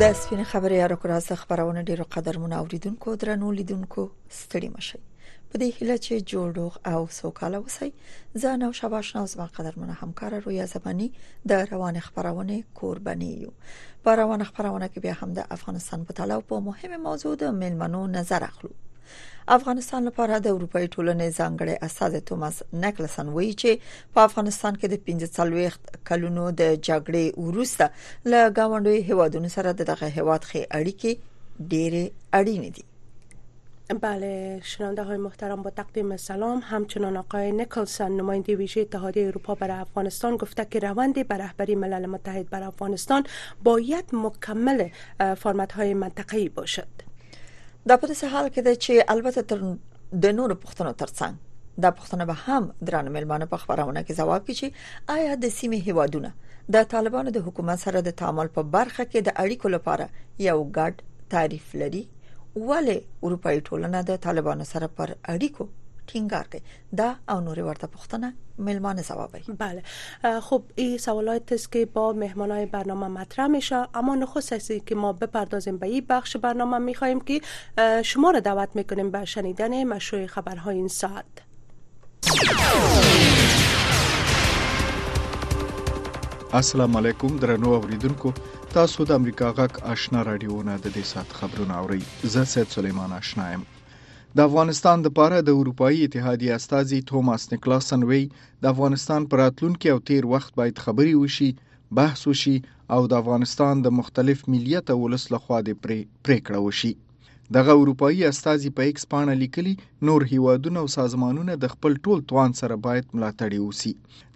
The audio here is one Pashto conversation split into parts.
د سپین خبرې یا روکراس خبرونه ډیرو قدرمن اوریدونکو درنو لیدونکو ستړي مشي په دې هیله چې جوړ روغ او سوکاله اوسئ زه نو شباش ناز ما قدرمن همکار رویا زمانی د روان خبرونه کوربني یو په روانه خبرونه کې بیا هم د افغانستان په تړاو په مهمه موضوع د ملمنو نظر اخلو افغانستان لپاره د اروپאי ټولنې ځانګړي استاد توماس نکلسن وایي چې په افغانستان کې د 15 کلونو د جګړې وروسته له گاونډي هیوادونو سره دغه هیواد خې اړیکې ډېرې اړینې دي بله شنونده های محترم با تقدیم سلام همچنان آقای نیکلسن نماینده ویژه اتحادیه اروپا برای افغانستان گفته که روند برهبری ملل متحد بر افغانستان باید مکمل فرمت های منطقه‌ای باشد دا په داسې حال کې ده چې البته تر د نورو پښتنو ترڅنګ دا پښتنه به هم درانه ملمانه په خبرونه کې ځواب کې چې آیا د سیمې هیوادونه د طالبانو د حکومت سره د تعامل په برخه کې د اړیکو لپاره یو ګډ تعریف لري ولې اروپאي ټولنه د طالبانو سره پر اړیکو ټینګار کوي دا او نورې ورته پوښتنه ملمانه جوابوي بله خب این سوالات است که با مهمانای برنامه مطرح میشه اما نخست است که ما بپردازیم به این بخش برنامه میخواهیم که شما را دعوت میکنیم به شنیدن مشروع خبرهای این ساعت السلام علیکم درنو اوریدونکو تاسو د امریکا غک آشنا رادیو نه د دې سات خبرونه اورئ زه سید سلیمان آشنا یم د افغانستان د پاره د اروپאי اتحادیه استاذي توماس نیکلاسن وی د افغانستان پر راتلونکي او تیر وخت باید خبري وشي بحث وشي او د افغانستان د مختلف ملیت او ولس لخوا د پریکړه وشي دغه اروپایي استازي په ایکس پاڼه لیکلي نور هیوادونه او سازمانونه د خپل ټول توان سره باید ملاتړي اوسي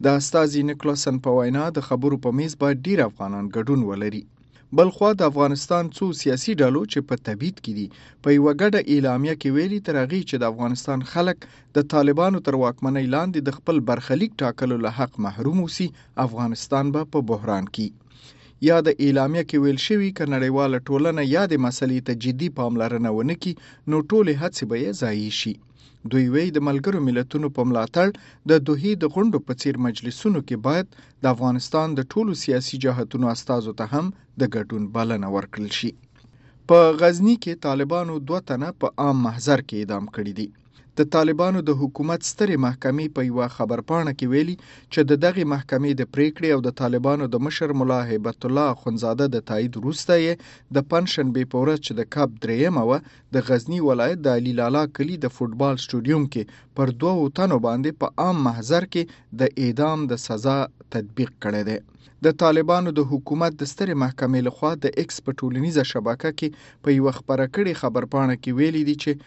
د استازي نکلاسن په وینا د خبرو په میز باید ډیر افغانان ګډون ولري بلخوا د افغانستان څو سیاسي ډلو چې په تبعید کې دي په یوه ګډه اعلامیه کې ویلي تر هغې چې د افغانستان خلک د طالبانو تر واکمنۍ لاندې د خپل برخلیک ټاکلو له حق محروم اوسي افغانستان به په بحران کې یاده اعلامیه کې ویل شوي که نړیواله ټولنه یادې مسلې ته جدي پاملرنه ونه کړي نو ټولې هڅې به یې ضایع شي دوی وی د ملګرو ملتونو په ملاتړ د دوحې د غونډو په څیر مجلسونو کې باید د افغانستان د ټولو سیاسي جهتونو استازو ته هم د ګډون بلنه ورکړل شي په غزنی کې طالبانو دوه تنه په عام محضر کې اعدام کړي دي د طالبانو د حکومت سترې محکمې په یوه خبرپاڼه کې ویلي چې د دغې محکمې د پریکړې او د طالبانو د مشر ملا هیبت الله اخونزاده د تایید وروسته یې د پنځشنبې په ورځ چې د کب درېیمه وه د غزنی ولایت د علي لالا کلي د فوټبال سټوډیوم کې پر دوو تنو باندې په عام محضر کې د اعدام د سزا تطبیق کړی دی د طالبانو د حکومت د سترې محکمې لخوا د ایکس په ټولنیزه شبکه کې په یو خبره کړې خبرپاڼه کې ویلي دي چې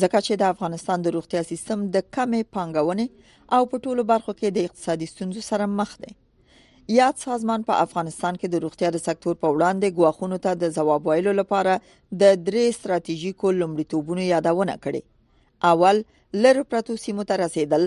ځکه چې د افغانستان د روغتیا سیستم د کمې پانګونې او په ټولو برخو کې د اقتصادي ستونزو سره مخ دی یاد سازمان په افغانستان کې د روغتیا د سکتور په وړاندې غواخونو ته د جواب ویلو لپاره د درې ستراتیژیکو لومړیتوبونو یادونه کړې اول لر پرتو سیمو ته رسیدل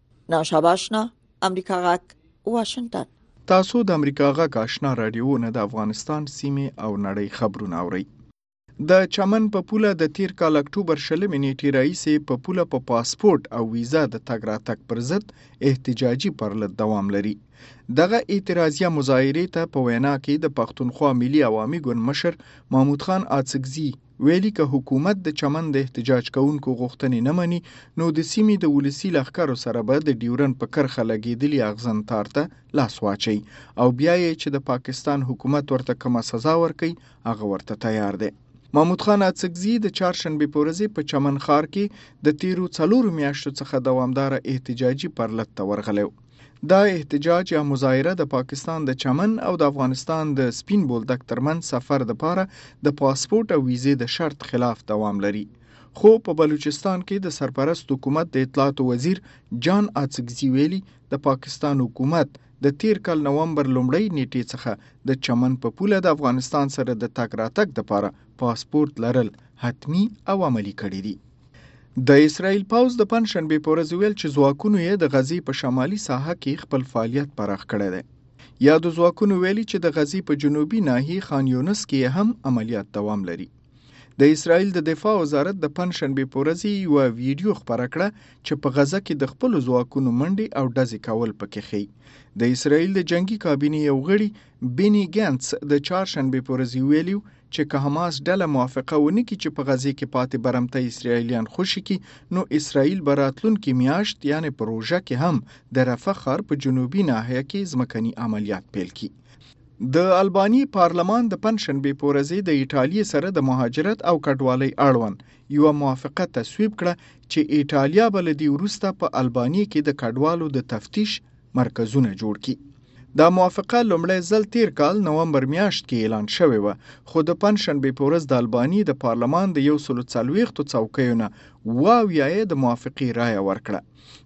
ناشاباشنا امریکا غاک واشنگتن تاسو د امریکا غاک آشنا رادیو نه د افغانستان سیمه او نړۍ خبرونه اورئ د چمن په پوله د تیر کال اکتوبر شلمې نیټې راهیسې په پوله په پاسپورت او ویزا د تګ راتګ پر ضد احتجاجي پرلت دوام لري دغه اعتراضیه مظاهره ته په وینا کې د پښتونخوا ملي عوامي ګوند مشر محمود خان اڅکزي ویلي که حکومت د چمن د احتجاج کوونکو غوښتنې نه مني نو د سیمې د ولسي لښکرو سره به د ډیورن په کرښه لګېدلي اغزن تار ته لاس واچي او بیا یې چې د پاکستان حکومت ورته کومه سزا ورکوي هغه ورته تیار دی محمود خان اڅکزي د چهارشنبې په ورځې په چمن ښار کې د تیرو څلورو میاشتو څخه دوامداره احتجاجي پرلت ته ورغلی دا احتجاج یا مظاهره د پاکستان د چمن او د افغانستان د سپین بولدک ترمن سفر د پاره د پاسپورت او ویزې د شرط خلاف دوام لري خو په بلوچستان کې د سرپرست حکومت د اطلاعاتو وزیر جان اڅکزي ویلي د پاکستان حکومت د تیر کال نومبر لومړی نیټې څخه د چمن په پوله د افغانستان سره د تګ راتګ لپاره پاسپورت لرل حتمی او عملی کړی دي د اسرایل پوځ د پن شنبه په ورځ ویل چې ځواکونو یې د غزې په شمالي ساحه کې خپل فعالیت پراخ کړی دی یادو ځواکونو ویلي چې د غزې په جنوبي ناحیې خان یونس کې هم عملیات دوام لري د اسرایل د دفاع وزارت د پن شنبه په ورځ یوه ویډیو خپره کړه چې په غزه کې د خپلو ځواکونو منډې او ډزې کول پکې ښیي د اسرایل د جنگي کابینې یو غړي بینی ګنتس د چهارشنبې په ورځ ویلي چې که حماس ډله موافقه ونه کړي چې په غزې کې پاتې برمته اسرایلیان خوشي کړي نو اسرایل به راتلونکې میاشت یعنې په روژه کې هم د رفح ښار په جنوبي ناحیه کې ځمکني عملیات پیل کړي د الباني پارلمان د پنځشنبې په ورځ د ایټالیا سره د مهاجرت او کډوالۍ اړوند یو موافقه تصویب کړه چې ایټالیا بل دی ورسته په الباني کې د کډوالو د تفتیش مرکزونه جوړ کړي دا موافقه لومړی ځل تیر کال نومبر میاشت کې اعلان شوې وه خو د پنجشنبې په ورځ د الباني د پارلمان د یو سلو څلوېښتو څوکیو نه اوه اویا یې د موافقې رایه ورکړه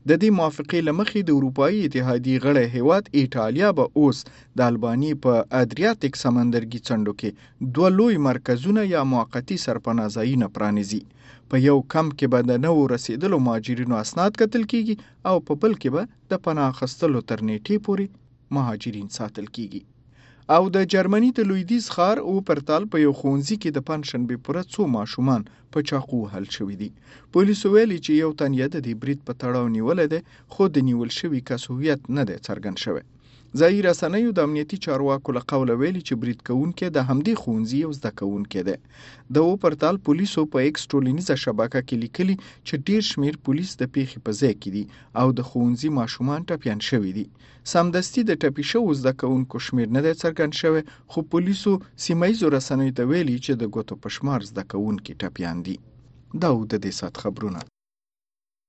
د دې موافقې له مخې د اروپایي اتحادیې غړی هیواد ایټالیا به اوس د الباني په ادریاتیک سمندرګي څنډو کې دوه لوی مرکزونه یا موقتي سرپناه ځایونه پرانیزي په یو کمپ کې به د نوو رسیدلو مهاجرینو اسناد کتل کیږي او په بل کې به د پناه اخستلو تر نیټې پورې مهاجرین ساتل کیږي او د جرمني د لویدیز ښار او پرتال په یو ښوونځي کې د پنجشنبې پوره څو ماشومان په چاقو وهل شوي دي پولیسو ویلي چې یو تن یې د دې برید په تړاو نیولی دی خو د نیول شوي کس هویت نه دی څرګند شوی ځایي رسنیو د امنیتي چارواکو له قوله ویلي چې برید کوونکی د همدې ښوونځي یو زده کوونکی دی د و پرتال پولیسو په ایکس ټولنیزه شبکه کې لیکلي چې ډیر شمیر پولیس د پیښې په ځای کې دي او د ښوونځي ماشومان ټپیان شوي دي سمدستي د ټپي شوو زده کوونکو شمیر نه دی څرګند شوی خو پولیسو سیمه ییزو رسنیو ته ویلي چې د ګوتو په شمار زده کوونکي ټپیان دي دا و د دې سات خبرونه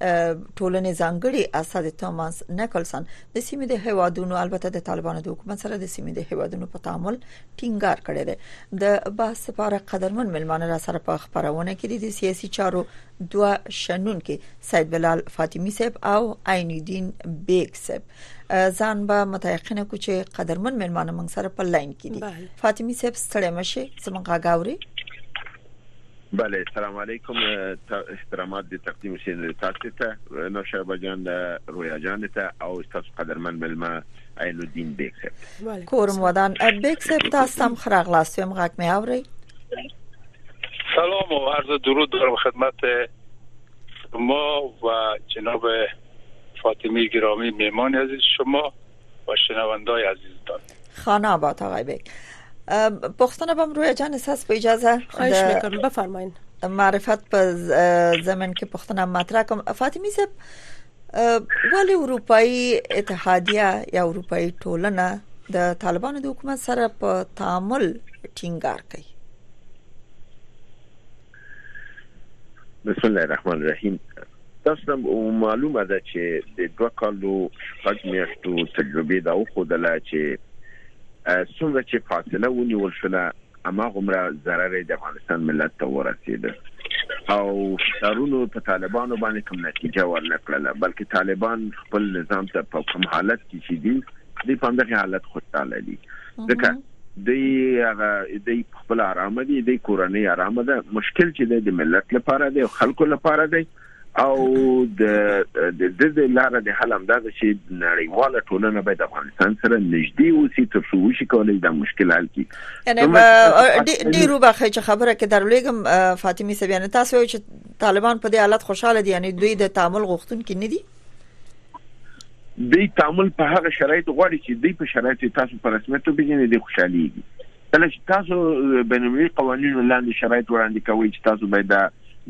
ټولنې ځانګړي استاد توماس نکلسن د سیمې د هیوادونو البته د طالبانو د حکومت سره د سیمې د هیوادونو په تعامل ټینګار کړی دی د بحث لپاره قدرمن ملمانه را سره په خبرونه کې د سیاسي چارو دوه شنن کې سید بلال فاطمی صاحب او عین الدین بیگ صاحب ځان به متيقنه کو چې قدرمن ملمانه موږ سره په لاین کې دي فاطمی صاحب ستړي مشه زموږ غاوري بله سلام علیکم احترامات دې تقدیم شي نو تاسو ته نو شابه جان رویا جان ته او تاسو قدرمن ملما عین الدین بیگ صاحب کورم ودان بیگ صاحب تاسو هم خراغلاست یم غږ مې اوري سلام و عرض درود دارم خدمت ما و جناب فاطمی گرامی میمان عزیز شما و شنوندای عزیزتان خانه آباد آقای بیگ پختنه بم روی جان اساس با اجازه خواهش میکنم بفرمایید معرفت په زمن کې پښتنه مطرح کوم فاطمی صاحب ولی اروپאי اتحادیه یا اروپאי ټولنه د طالبانو د حکومت سره په تعامل ټینګار کوي بسم الله الرحمن الرحیم تاسو معلومه ده چې د دوه کالو شپږ میاشتو تجربه دا وخدله چې څومره چې فاصله ونیول شوه اما غمره ضرر د افغانستان ملت ته ورسید او شرونو په طالبانو باندې کوم نتیجه ورنکړه بلکې طالبان خپل نظام ته په کوم حالت کې شي دي د پاندې حالت خوشاله دي ځکه دی هغه دی په خپل آرام دی دی کورنۍ آرام ده مشکل چې دی د ملت لپاره دی او خلکو لپاره دی او د د د لار د حل هم دا چې نړیواله ټولنه به د افغانستان سره نږدې اوسي تر څو وشي کولای دا مشکل حل کړي یعنی ډیرو بخې چې خبره کې درلېګم فاطمی سبیان تاسو چې طالبان په دې حالت خوشاله دي یعنی دوی د تعامل غوښتونکي نه دي دی تعامل په هغه شرایط غواړي چې دی په شرایط تاسو پر رسمیت وبیني دی خوشحالي کله چې تاسو بین المللي قوانینو لاندې شرایط وړاندې کوي چې تاسو باید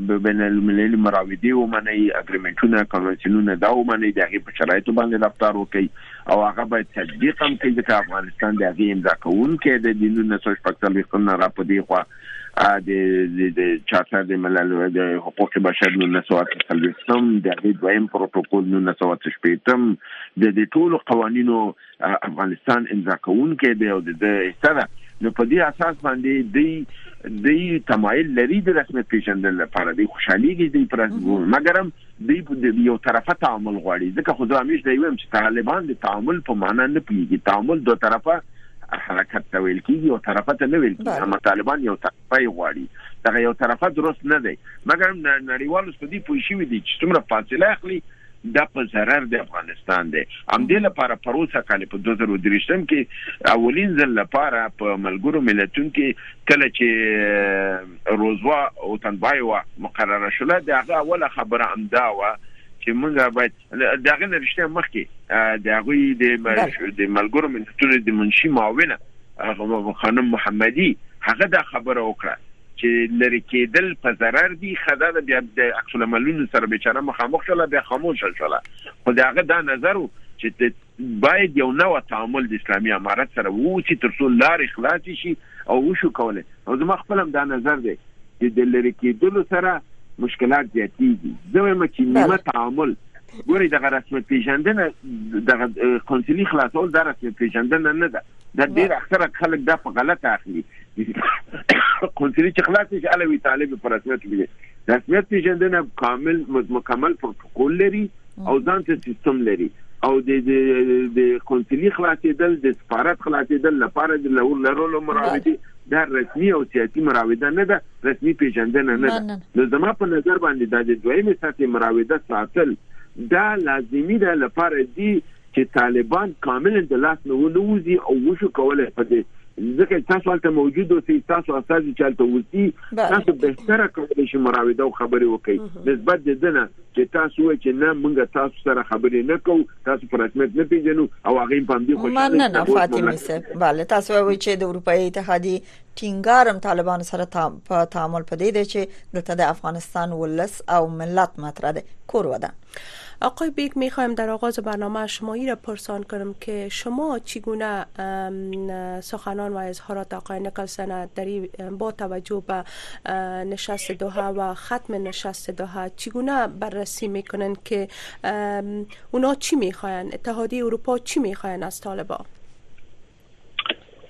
د بین المللي مراودې ومني اګریمنټونه کنوانسیونونه دا ومني د هغه په شرایطو باندې رفتار وکړي او هغه باید تطبیق هم کوي چې افغانستان د هغه امضا کوونکې د دینونو سره شپږ څلوي خپل نه را پدې خو د د چارټر د ملل د حقوق بشر 1930 د هغې دویم پروتوکول 1918 د دې ټولو قوانینو افغانستان امضا کوونکی دی او د حصه ده نو په دې اساس باندې دی دی تمایل لري د رسمیت پیژندل لپاره دی خوشحاليږي دی پر مګرم دوی په یو طرفه تعامل غواړي ځکه خو زه همیش دا ویم چې طالبان د تعامل په معنا نه پیږي تعامل دوه طرفه حرکت ته ویل کیږي او طرفه ته نه ویل کیږي بله. اما طالبان یو طرفه یې غواړي دغه یو طرفه درست نه دی مګر ن- نړیوال اوس په دې پوه شوي دي چې څومره فاصله اخلي دا په ضرر د افغانستان دی همدې لپاره پروسه کال په 2023 کې اولین ځل لپاره په ملګرو ملتونو کې کله چې روزوا او تنبای و مقرره شوله د هغه اوله خبره امدا و چې موږ باید د هغه نرشته مخ کې د هغه د ملګرو ملتونو د منشي معاونه هغه خانم محمدي هغه دا خبره وکړه چې لری کېدل په zarar دي خدا د بیا د عکس العملونو سره به چاره مخامخ شول بیا خاموش شول خو دا هغه دا نظر چې باید یو نوع تعامل د اسلامي امارت سره ووسي تر څو لارې خلاصې شي او وشو کولای او زما خپل هم دا نظر دی چې د لرې کېدلو سره مشکلات زیاتېږي زه وایم چې نیمه تعامل ګوري دغه رسمي پیژندنه دغه قونسلي خلاصول دا رسمي پیژندنه نه ده دا ډیر اکثره خلک دا په غلط اخلي قونسلي چې خلاص شي علوي طالب پر رسمیت پیژندنه رسمیت پیژندنه کامل مکمل پروتوکول لري او ځان ته سیستم لري او د د قونسلي خلاصېدل د سفارت خلاصېدل لپاره د لور لرلو مراوده دا رسمي او سیاسي مراوده نه ده رسمي پیژندنه نه ده نو زما په نظر باندې دا د دویمې سطح مراوده ساتل دا لازمي ده لپاره دی چې طالبان کاملا د لاس نه ونه وځي او وشو کولای په دې ځکه چې تاسو هلته موجود اوسئ تاسو استاد چې هلته اوسئ تاسو بهتره کولی شئ مراوده او خبرې وکړئ نسبت د دنه چې تاسو وایئ چې نه موږ تاسو سره خبرې نه کوو تاسو په رسمیت نه پیژنو او هغه په دې خوشاله نه نه فاطمه صاحب bale تاسو وایئ چې د اروپאי اتحادیه ټینګارم طالبانو سره تا په تعامل پدې دی چې دلته د افغانستان ولس او ملت مطرح دی کور ودا آقای بیگ میخوایم در آغاز برنامه شمایی را پرسان کنم که شما چگونه سخنان و اظهارات آقای نکلسن در با توجه به نشست دوها و ختم نشست دوها چگونه بررسی میکنن که اونا چی میخواین اتحادی اروپا چی میخواین از طالبان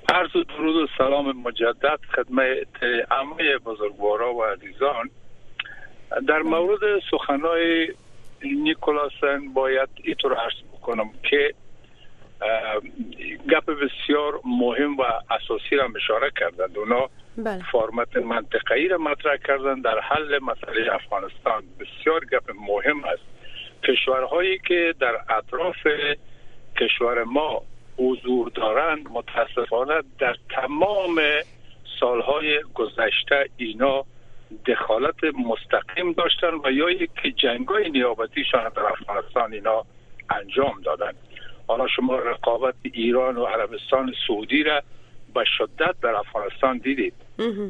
عرض درود و سلام مجدد خدمت همه بزرگوارا و عزیزان در مورد سخنای نیکولاسن باید اینطور عرض بکنم که گپ بسیار مهم و اساسی را اشاره کردند اونا بله. فرمت منطقه‌ای را مطرح کردن در حل مسئله افغانستان بسیار گپ مهم است کشورهایی که در اطراف کشور ما حضور دارند متاسفانه در تمام سالهای گذشته اینا دخالت مستقیم داشتن و یا یک جنگای شان در افغانستان اینا انجام دادن حالا شما رقابت ایران و عربستان سعودی را به شدت در افغانستان دیدید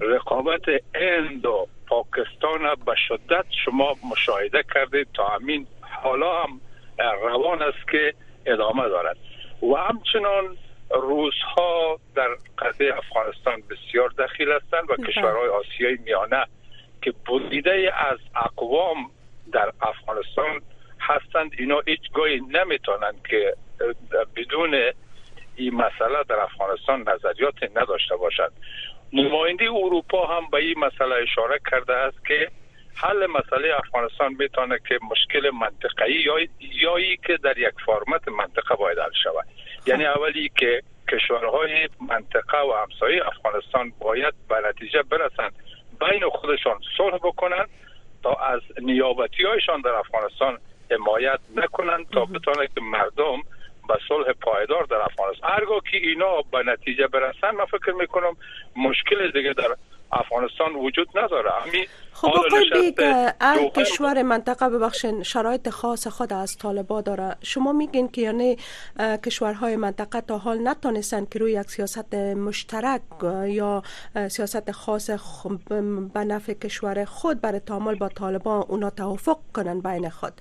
رقابت هند و پاکستان را به شدت شما مشاهده کردید تا همین حالا هم روان است که ادامه دارد و همچنان روزها در قضیه افغانستان بسیار دخیل هستند و بله. کشورهای آسیای میانه که بریده از اقوام در افغانستان هستند اینا هیچ گاهی نمیتونند که بدون این مسئله در افغانستان نظریات نداشته باشند نماینده اروپا هم به این مسئله اشاره کرده است که حل مسئله افغانستان میتونه که مشکل منطقه‌ای یا یا که در یک فرمت منطقه باید حل شود یعنی اولی که کشورهای منطقه و همسایه افغانستان باید به نتیجه برسند بین خودشان صلح بکنند تا از نیابتی هایشان در افغانستان حمایت نکنند تا بتانه که مردم به صلح پایدار در افغانستان هرگاه که اینا به نتیجه برسن من فکر میکنم مشکل دیگه در افغانستان وجود نداره همین خب آقای بیگ هر کشور منطقه ببخشین شرایط خاص خود از طالبا داره شما میگین که یعنی کشورهای منطقه تا حال نتانستن که روی یک سیاست مشترک یا سیاست خاص به نفع کشور خود برای تعامل با طالبان اونا توافق کنن بین خود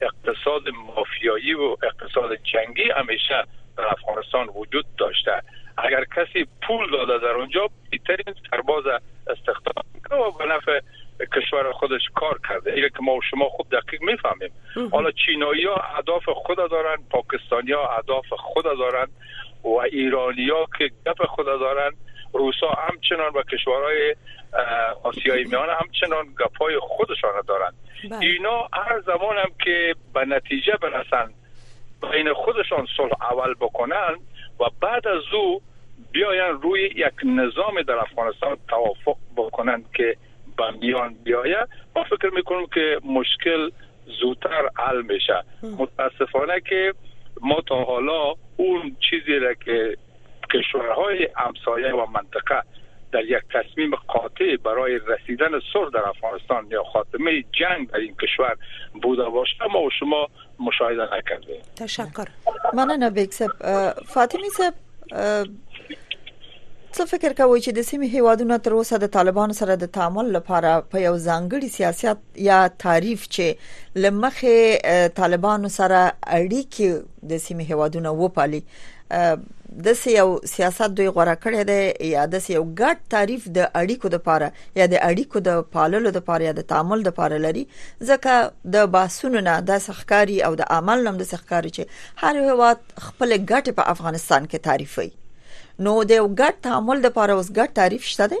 اقتصاد مافیایی و اقتصاد جنگی همیشه در افغانستان وجود داشته اگر کسی پول داده در اونجا بهترین سرباز استخدام کرده و به نفع کشور خودش کار کرده اینه که ما و شما خوب دقیق میفهمیم حالا چینایی ها اهداف خود دارن پاکستانی ها اهداف خود دارن و ایرانی ها که گپ خود دارن روسا همچنان و کشورهای آسیای میان همچنان گپای خودشان دارن بله. اینا هر زمان هم که به نتیجه برسن بین خودشان صلح اول بکنن و بعد از او بیاین روی یک نظام در افغانستان توافق بکنند که به میان بیاید ما فکر میکنم که مشکل زودتر حل میشه متاسفانه که ما تا حالا اون چیزی را که کشورهای همسایه و منطقه در یک تصمیم قاطع برای رسیدن صلح در افغانستان یا خاتمه جنگ در این کشور بوده باشه ما و شما مشاهده نکردیم تشکر مننه بیگ صاحب فاطمی صاحب څه فکر کوئ چې د سیمې هیوادونو تر اوسه د طالبانو سره د تعامل لپاره په یو ځانګړي سیاست یا تعریف چې لمخې طالبانو سره اړیکې د سیمه هوادونه وپالي د یو سیاست دوی غوړه کړی دی یا د یو ګډ تعریف د اړیکو د پاره یا د اړیکو د پاللو د پاره یا د تعامل د پاره لري ځکه د باسونو نه د سخکاری او د عمل نوم د سخکاری چې هر هواد خپل ګټ په افغانستان کې تعریفوي نو د یو ګډ تعامل د پاره اوس ګډ تعریف شته دی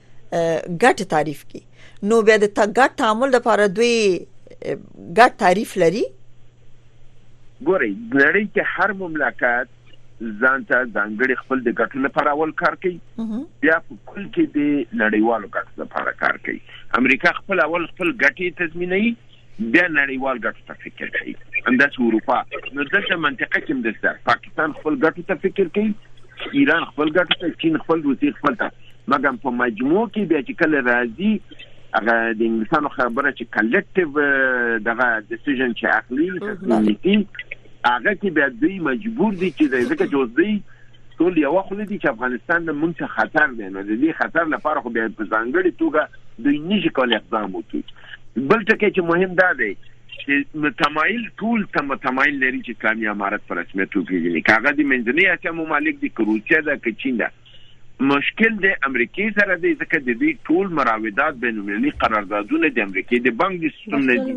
ګټ تعریف کی نو بیا د ګټ تعامل لپاره دوی ګټ تعریف لري ګوري نړۍ کې هر مملکت ځان ته ځانګړي خپل د ګټو لپاره اول کار کوي بیا په کل کې د نړیوالو ګټو لپاره کار کوي امریکا خپل اول خپل ګټې تضمینوي بیا نړیوال ګټو ته فکر کوي همداسې اروپا نو دلته منطقه کې هم دلته پاکستان خپل ګټو ته فکر کوي ایران خپل ګټو ته چین خپل روسي خپل ته مګم په مجموع کې بیا چې کله راځي هغه د انګلیسانو خبره چې کلیکټیو دغه ډیسیژن چې اخلي نیتی هغه کې بیا دوی مجبور دي چې د ځکه جوړ دی ټول یو خل دي چې افغانستان د مونږ خطر دی نو د دې خطر لپاره خو بیا په ځانګړي توګه دوی نشي کولای اقدام وکړي بل ټکی چې مهم دا دی چې متمایل ټول ته متمایل لري چې اسلامي امارت پر رسمیت وپیژني که هغه د منځنۍ اسیا ممالک دي که روسیه ده که چین ده مشکل د امریکای سره دی ځکه د دوی ټول مراودات بین المللي قراردادونه د امریکای د بانک د سیستم نه دي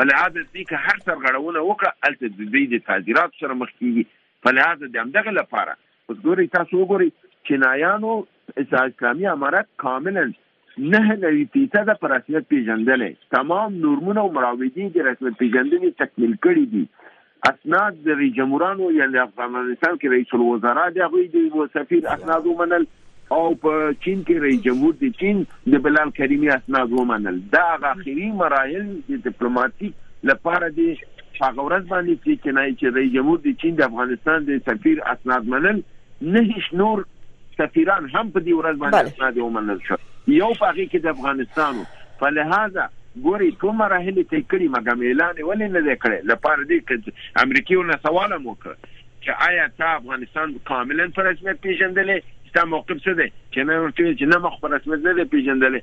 په لحاظ دې که هر سرغړونه وکړه الته د دوی د تعذیرات سره مخ کیږي په لحاظ د همدغه لپاره اوس ګوري تاسو وګورئ چینایانو اسلامي امارت کاملا نهه نوي فیصده په رسمیت پیژندلی، تمام نورمونه او مراودې د رسمیت پیژندنې تکمیل کړي دي، اسناد د رئیس جمهورانو یعنې افغانانستان کې رئیس الوزرا د هغوی د یوه سفیر اسناد ومنل او په چین کې رئیس جمهور د چین د بلال کریمي اسناد ومنل، دا هغه اخري مراحل د دیپلوماتیک لپاره دي، په هغه ورځ باندې چې چینایي چې رئیس جمهور د چین د افغانستان د سفیر اسناد منل، نهیش نور. سفیران هم په دې ورځ باندې اسناد ومنل شو یو پاغي کې د افغانستانو په لهدا ګوري ټول مراحل تل کړي مګم اعلان ولې نه دی کړی لپاره دې چې امریکایو نه سوال مو کړ چې آیا تا افغانستان کاملا پر رسمیت پیژندلې ستا موقف څه دی چې نه ورته چې نه مخ پر رسمیت نه دی پیژندلې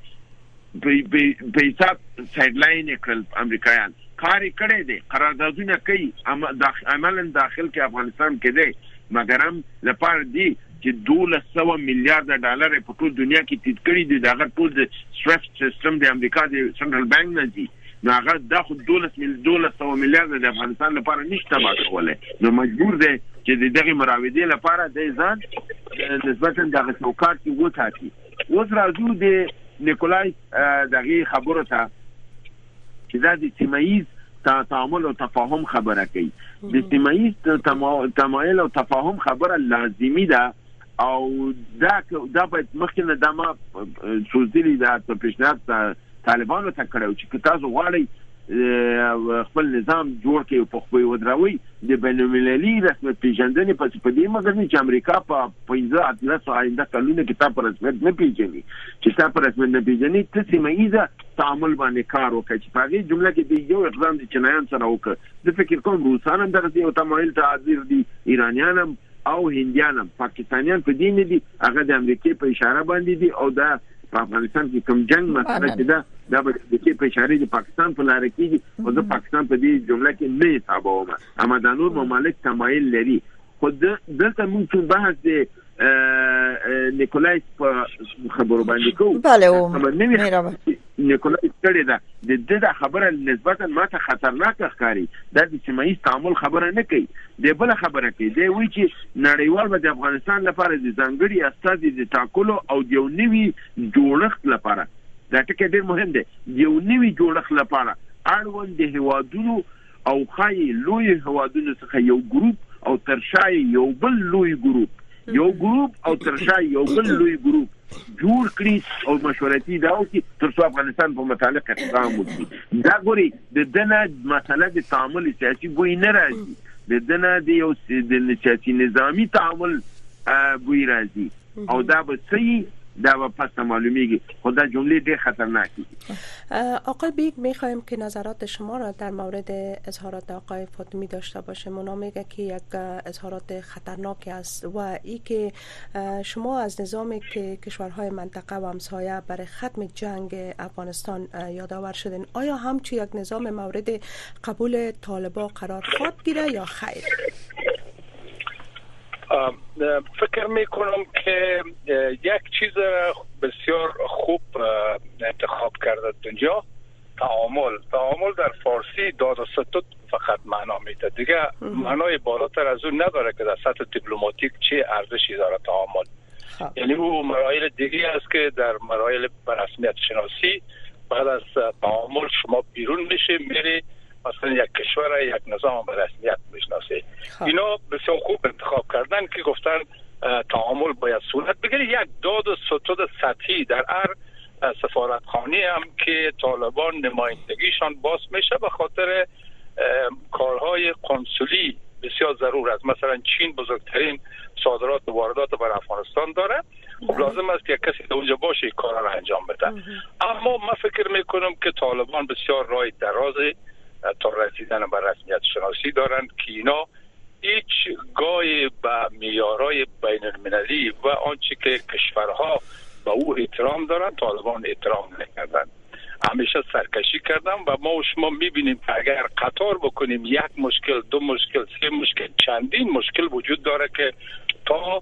په حساب سایډلاین کړل امریکایان کار کړی دی قراردادونه کوي عملا داخل کې افغانستان کې دی مګرم لپاره دی چې دوولس سوه میلیارده ډالر یې په ټول دنیا کې تیت کړي دي، د هغه ټول د سویفټ سیستم د امریکا د سنټرل بانک نه ځي، نو هغه دا خو دوولس میل دوولس سوه میلیارده د افغانستان لپاره نشي تباه کولی، نو مجبور دی چې د دغې مراودې لپاره دی ځان نسبتا دغه چوکاټ کې وساتي. اوس راځو د نیکولای دغې خبرو ته. چې دا د سیمه ییز تعامل او تفاهم خبره کوي د سیمه ییز تمایل او تفاهم خبره لازمی ده او دا دا باید مخکنه د ما سوزدلی دا ته پیشنهاد طالبانو ته کړو چې تاسو غواړئ خپل نظام جوړ کړئ په خپل ودراوي د بین المللي رسمیت پیژندنې په څیر په دې مګر نه چې امریکا په 15 اتلس آینده کلونه کې تاسو رسمیت نه پیژني چې تاسو رسمیت نه پیژني ته سیمه ایزه تعامل باندې کار وکړي چې په هغه جمله کې د یو اقدام د چینایان سره وکړ زه فکر کوم روسان هم دغه یو تمایل ته حاضر دي ایرانیان هم او هندیان هم پاکستانیان په دې نه دي هغه د امریکای په اشاره باندې دي او دا په افغانستان کې کوم جنگ مسله چې دا دا به د کې په اشاره د پاکستان په لار کې دي او د پاکستان په دې جمله کې نه حسابوم اما د نور ممالک تمایل لري خو دلته موږ ټول بحث دی نیکولایس په خبرو باندې کوو بله و نیکولایس کړی دا د دې د خبره نسبتا ماته خطرناک ښکاری دا د سیمایي تعامل خبره نه کوي د بل خبره کوي دی وی چې نړیوال به د افغانستان لپاره د ځانګړي استاد د تاکلو او د یو نوي جوړښت لپاره دا ټکی ډیر مهم دی یو نوي جوړښت لپاره اړوند د هوادونو او ښايي لویو هېوادونو څخه یو ګروپ او تر شا یې یو بل لوی ګروپ یو ګروپ او تر شا یو بل لوی ګروپ جوړ کړي او مشورتي دا وکړي تر څو افغانستان په متعلق اقدام وکړي دا ګوري د دنه مسله د تعامل سیاسي بوی نه راځي د دنه د یو د سیاسي نظامی تعامل بوی راځي او دا به صحیح در و پس معلومی خود جمله دی خطرناکی آقای بیگ میخوایم که نظرات شما را در مورد اظهارات آقای فاطمی داشته باشیم مونا میگه که یک اظهارات خطرناکی است و ای که شما از نظامی که کشورهای منطقه و همسایه برای ختم جنگ افغانستان یادآور شدن آیا همچی یک نظام مورد قبول طالبا قرار خواد گیره یا خیر فکر می کنم که یک چیز بسیار خوب انتخاب کرده دنیا تعامل تعامل در فارسی داد و ستود فقط معنا میده دیگه معنای بالاتر از اون نداره که در سطح دیپلماتیک چه ارزشی داره تعامل خب. یعنی او مراحل دیگه است که در مراحل رسمیت شناسی بعد از تعامل شما بیرون میشه میری مثلا یک کشور یک نظام به رسمیت بشناسه خب. اینا بسیار خوب انتخاب کردن که گفتن تعامل باید صورت بگیره یک داد و ستود سطحی در هر سفارتخانی هم که طالبان نمایندگیشان باز میشه به خاطر کارهای کنسولی بسیار ضرور است مثلا چین بزرگترین صادرات و واردات بر افغانستان داره خب لازم است که کسی در اونجا باشه کارا را انجام بده اما ما فکر میکنم که طالبان بسیار رای درازه، تا رسیدن به رسمیت شناسی دارند که اینا هیچ گاهی به میارای بین المللی و آنچه که کشورها به او احترام دارند طالبان احترام نکردند همیشه سرکشی کردم و ما و شما میبینیم که اگر قطار بکنیم یک مشکل دو مشکل سه مشکل چندین مشکل وجود داره که تا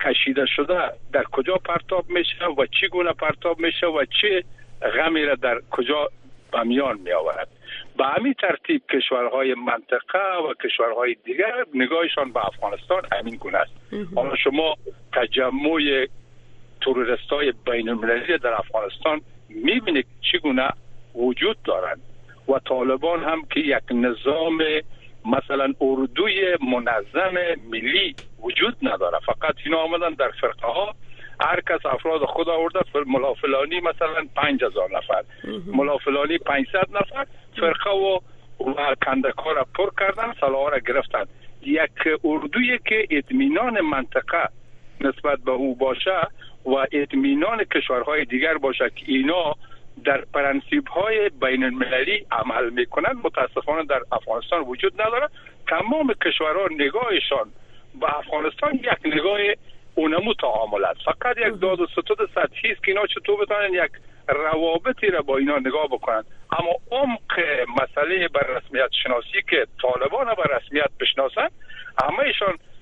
کشیده شده در کجا پرتاب میشه و چی گونه پرتاب میشه و چه غمی را در کجا بمیان می آورد به همین ترتیب کشورهای منطقه و کشورهای دیگر نگاهشان به افغانستان همین گونه است حالا شما تجمع تروریست های بین المللی در افغانستان میبینید چگونه وجود دارند و طالبان هم که یک نظام مثلا اردوی منظم ملی وجود نداره فقط اینا آمدن در فرقه ها هر کس افراد خود آورده ملا فلانی مثلا 5000 نفر ملا فلانی 500 نفر فرقه و و کندکار را پر کردن سلاح را گرفتن یک اردوی که اطمینان منطقه نسبت به او باشه و اطمینان کشورهای دیگر باشه که اینا در پرنسیب های بین المللی عمل کنند متاسفانه در افغانستان وجود نداره تمام کشورها نگاهشان به افغانستان یک نگاه اونمو تعامل فقط یک داد و ستد سطحی است که اینا چطور بتانن یک روابطی را با اینا نگاه بکنن اما عمق مسئله بر رسمیت شناسی که طالبان بر رسمیت بشناسن همه ایشان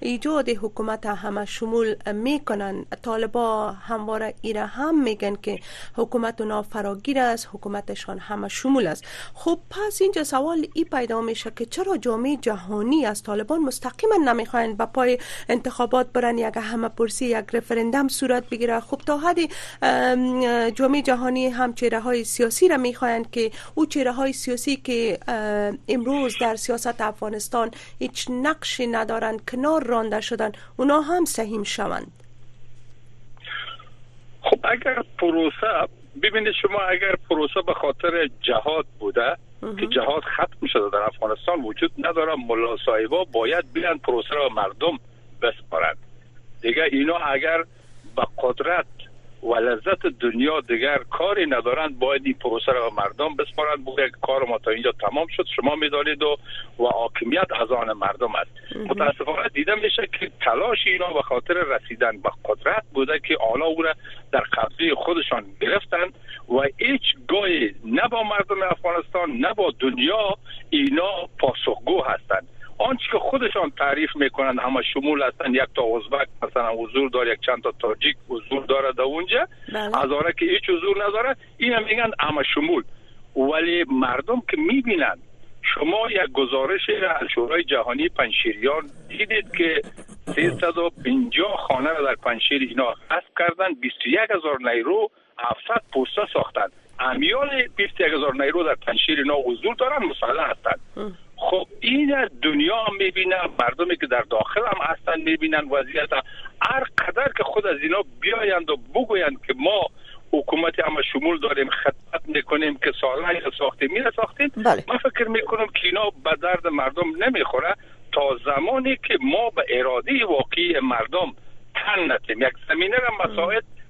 ایجاد حکومت همه شمول می کنند طالبا همواره ایره هم میگن که حکومت اونا فراگیر است حکومتشان همه شمول است خب پس اینجا سوال ای پیدا میشه که چرا جامعه جهانی از طالبان مستقیما نمیخواین به پای انتخابات برن یک همه پرسی یک رفرندم صورت بگیره خب تا حد جامعه جهانی هم چهره های سیاسی را میخواین که او چهره های سیاسی که امروز در سیاست افغانستان هیچ نقشی ندارند کنار رانده شدن اونا هم سهیم شوند خب اگر پروسه ببینید شما اگر پروسه به خاطر جهاد بوده که جهاد ختم شده در افغانستان وجود نداره ملا صاحبا باید بیان پروسه را مردم بسپارند دیگه اینا اگر با قدرت و لذت دنیا دیگر کاری ندارند باید این پروسه را مردم بسپارند بگه کار ما تا اینجا تمام شد شما میدانید و و حاکمیت از آن مردم است متاسفانه دیده میشه که تلاش اینا به خاطر رسیدن به قدرت بوده که آنها او را در قبضه خودشان گرفتند و هیچ گاهی نه با مردم افغانستان نه با دنیا اینا پاسخگو هستند آنچه که خودشان تعریف میکنند همه شمول هستند یک تا ازبک مثلا حضور داره یک چند تا تاجیک حضور داره در اونجا بله. از که هیچ حضور نداره این هم میگن همه شمول ولی مردم که میبینند شما یک گزارش از شورای جهانی پنشیریان دیدید که 350 خانه را در پنشیر اینا حذف کردن 21 هزار نیرو 700 پوسته ساختند امیال 21 هزار نیرو در پنشیر اینا حضور دارن مسلح هستند خب این از دنیا هم میبینم مردمی که در داخل هم هستن میبینن وضعیت هم هر قدر که خود از اینا بیایند و بگویند که ما حکومت هم شمول داریم خدمت میکنیم که سالهای ساخته میره ساختیم بله. فکر میکنم که اینا به درد مردم نمیخوره تا زمانی که ما به اراده واقعی مردم تن نتیم یک زمینه را مساعد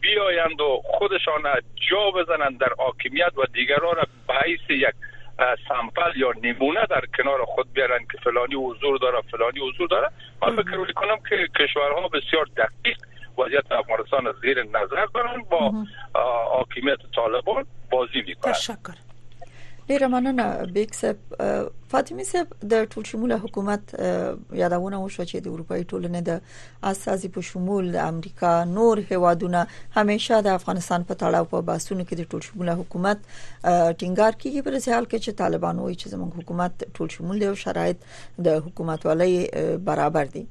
بیایند و خودشان جا بزنند در حاکمیت و دیگران را به حیث یک سمپل یا نمونه در کنار خود بیارن که فلانی حضور داره فلانی حضور داره من فکر می کنم که کشورها بسیار دقیق وضعیت افغانستان زیر نظر دارن با حاکمیت طالبان بازی میکنن تشکر ډیره مننه بیک صاحب فاطمی صاحب د ټول شموله حکومت یادونه وشو چې د اروپאי ټولنې د استاذي په شمول د امریکا نور هوادونه همیشه د افغانستان په تړاو په باسونو کې د ټول شموله حکومت ټینګار کوي پر ځال کې چې طالبان وایي چې زموږ حکومت ټول شمول دی او شرایط د حکومت ولې برابر دي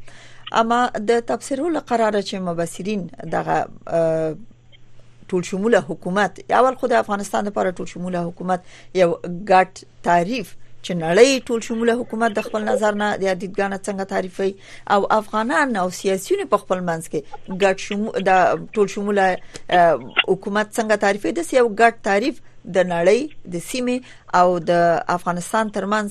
اما د تفسیرو لپاره چې مبصرین دغه ټول شموله حکومت اول خو د افغانستان لپاره ټول شموله حکومت یو ګټ تعریف چې نړۍ ټول شموله حکومت د خپل نظر نه د دیدګانه څنګه تعریفي او افغانان او سیاسيون په خپل منځ کې ګټ شمو د ټول شموله حکومت څنګه تعریفي د یو ګټ تعریف د نړۍ د سیمه او د افغانستان ترمنځ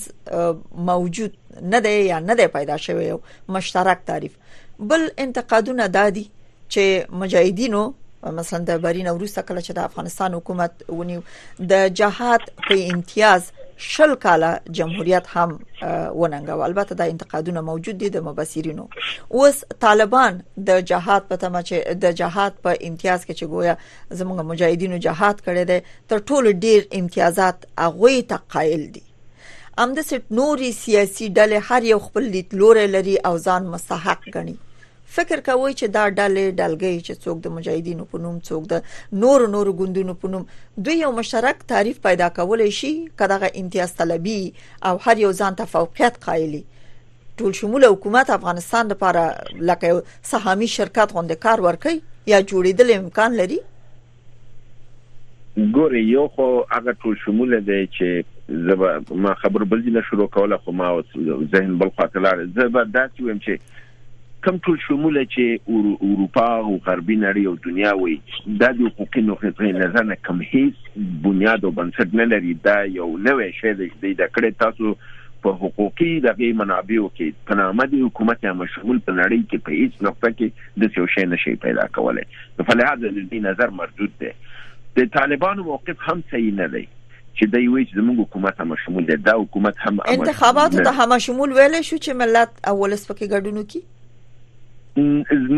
موجود نه دی یا نه دی پیدا شوی یو مشترک تعریف بل انتقادونه دادي چې مجاهدینو مثلا د برین وروسته کله چې د افغانستان حکومت ونیو د جهاد په امتیاز شل کاله جمهوریت هم وننګو البته دا انتقادونه موجود دي د مبصرینو اوس طالبان د جهاد په تمه چې د جهاد په امتیاز کې چې گویا زموږ مجاهدینو جهاد کړی دی تر ټولو ډیر امتیازات هغه ته قائل دي ام د سټ نوري سیاسي ډلې هر یو خپل لیدلوري لري او ځان مستحق ګڼي فکر کوي چې دا ډلې ډلګي چې څوک د مجاهدینو په نوم څوک د نور نور ګوندونو په نوم دوی یو مشترک تعریف پیدا کولای شي کداغه امتیاز طلبي او هر یو ځان ته فوقیت قایلی ټول شمول حکومت افغانستان لپاره لکه سهامي شرکت غوندې کار ورکي یا جوړیدل امکان لري ګورئ یو خو هغه ټول شموله دی چې زه به ما خبرو بل دي نه شروع کوله خو ما ذهن بل خواته لاړ زه به داسې ویم چې کم ټول شموله چې اروپا او غربي نړۍ او دنیا وي دا د حقوقي نقطې نظر نه کم هیڅ بنیاد او بنسټ نه لري دا یو نوې شی دی چې د کړې تاسو په حقوقي دغه منابعو کې په نامه د حکومت یا مشمول په نړۍ کې په هیڅ نقطه کې د څه شي نشي پیدا کولای نو په لحاظ د دوی نظر مردود دی د طالبانو موقف هم صحیح نه دی چې د یوې چې زموږ حکومت هم شمول دی دا حکومت هم انتخابات ته هم شمول ویل شو چې ملت اولس پکې ګډون وکړي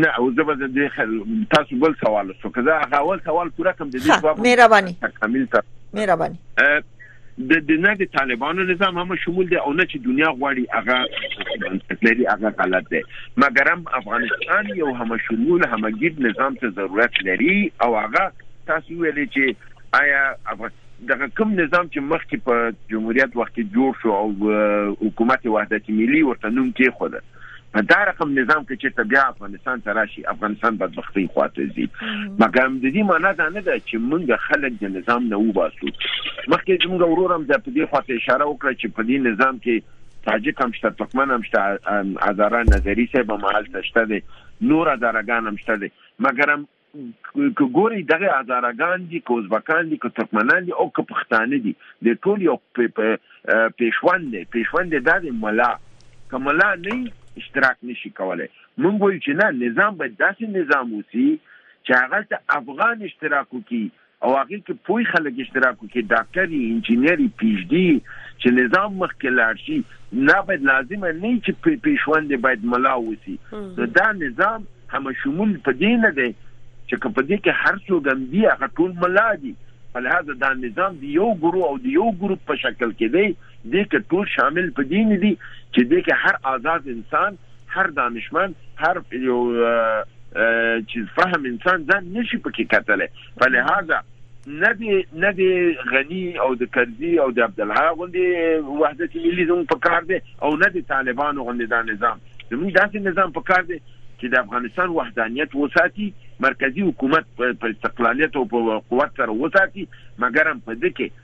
نه او زه به د تاسو بل سوال وکړم که زه هغه اول سوال پوره کړم د دې ځواب مهرباني تکمیل ته مهرباني د د نه د طالبانو نظام هم شمول دی او نه چې دنیا غواړي هغه لري هغه غلط دی مګر هم افغانستان یو هم شمول همګیر نظام ته ضرورت لري او هغه تاسو ویلې چې آیا دغه کوم نظام چې مخکې په جمهوریت وخت جوړ شو او حکومت وحدت ملي ورته نوم کې خوده په دا رقم نظام کې چې ته بیا افغانستان ته راشي افغانستان بدبختۍ خواته ځي مګر د دې معنی دا نه ده چې موږ خلک د نظام نه وباسو مخکې موږ ورورم د په دې خواته اشاره وکړه چې په دې نظام کې تاجک هم شته ترکمن هم شته هزاره نظری صاحب هم هلته شته دی نور هزارهګان هم شته دی مګر که ګوري دغه هزارګان دي که ازبکان دي که ترکمنان دي او که پښتانه دي د ټول یو پیشوند دی پیشوند دی دا دی ملا که ملا نه اشتراک نشي کولای مونږ وایو چې نه نظام باید داسې نظام وسی چې هغه ته افغان اشتراک وکړي او هغه کې پوی خلک اشتراک وکړي ډاکټر یې انجینر یې پیجدي چې نظام مخکې لاړ شي نه باید لازمه نه چې پیشوند باید ملا وسی نو دا نظام هم شمول په دې نه دی چې که په دې کې هر څو ګندي هغه ټول ملا دي په لحاظ دا نظام دی یو ګرو او دی یو ګروپ په شکل کې دی دې کې ټول شامل په دې نه دي چې دې کې هر آزاد انسان هر دانشمند هر یو چې فهم انسان ځان نشي پکې کتلی په لهذا نه دی نه دی غنی او د کرزی او د عبد الله غوندې وحدت ملي زموږ په کار دی او نه دی طالبانو غوندې دا نظام زموږ داسې نظام په کار دی چې د افغانستان وحدانیت وساتي مرکزی حکومت په استقلالیت او په قوت سره وساتي مګر هم په دې کې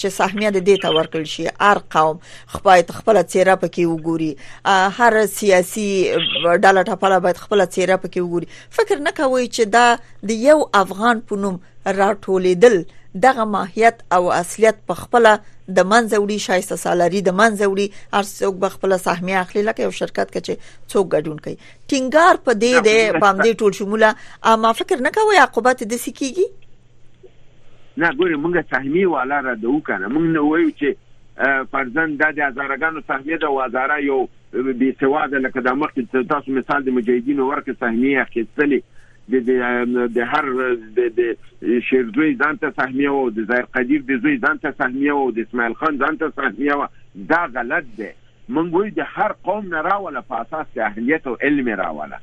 چې سهمیه د دې ته ورکړل شي هر قوم خپایت خپل چیرې پکې وګوري هر سیاسي ډله ټپله باید خپل چیرې پکې وګوري فکر نه کوي چې دا د یو افغان پونم راټولیدل دغه ماهیت او اصلیت په خپل د منځوړي شایسته سالری د منځوړي هر څوک به خپل سهمیه اخلي لکه یو شرکت کې چې څوک ګډون کوي ټینګار په دې دی باندې ټول شموله ما فکر نه کوي عقوبت د سکیږي نه ګورې مونږه سهمی والا را دو کنه مونږ نه وایو چې فرزن دا د هزارګانو سهمی ده او هزاره یو بی سواد لکه د مخکې تاسو مثال د مجاهدینو ورکه سهمی اخیستلې د د هر د د شیرزوی ځان ته سهمیه او د زایر قدیر د زوی ځان ته سهمیه او د اسماعیل خان ځان ته سهمیه دا غلط ده منګوی د هر قوم نه راوله په اساس د اهلیت او علم راوله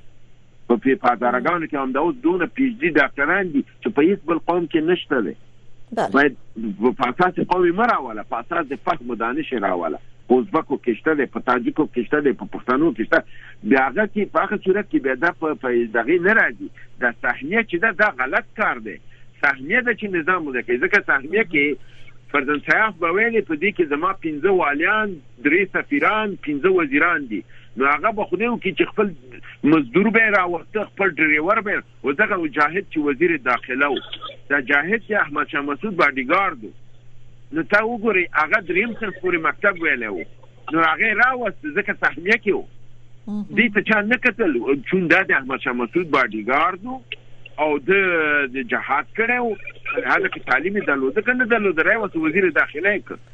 په پی پادارګانو کې هم دا اوس دونه پی ایچ ډي ډاکټران دي چې په هیڅ بل قوم کې نشته دی بله. باید په اساس قومي مه راوله په اساس د فهم دانش راوله په ازبکو کې شته دی په تاجکو کې شته دی په پښتنو کې شته بیا هغه کې په هغه صورت کې بیا دا په دغې نه راځي دا سهمیه چې ده دا غلط کار دی سهمیه ده چې نظام وده کوي ځکه سهمیه کې فرزند سیاف به ویلې په دې کې زما پنځه والیان درې سفیران پنځه وزیران دي نو هغه به خدای وکړي چې خپل مزدور به راوسته خپل ډریور به او دغه جاهد چې وزیر داخله و دا جاهد چې احمد شاه مسعود باډیګارد نو تا وګوري هغه دریم صنف پورې مکتب ویلی و نو هغه راوست ځکه سهمیه کې و دې ته چا نه کتل چون دا د احمد شاه مسعود باډیګارد او د جهاد کړو هغه کې تعلیمي دلوده کنه دلوده راوست وزیر داخله کړ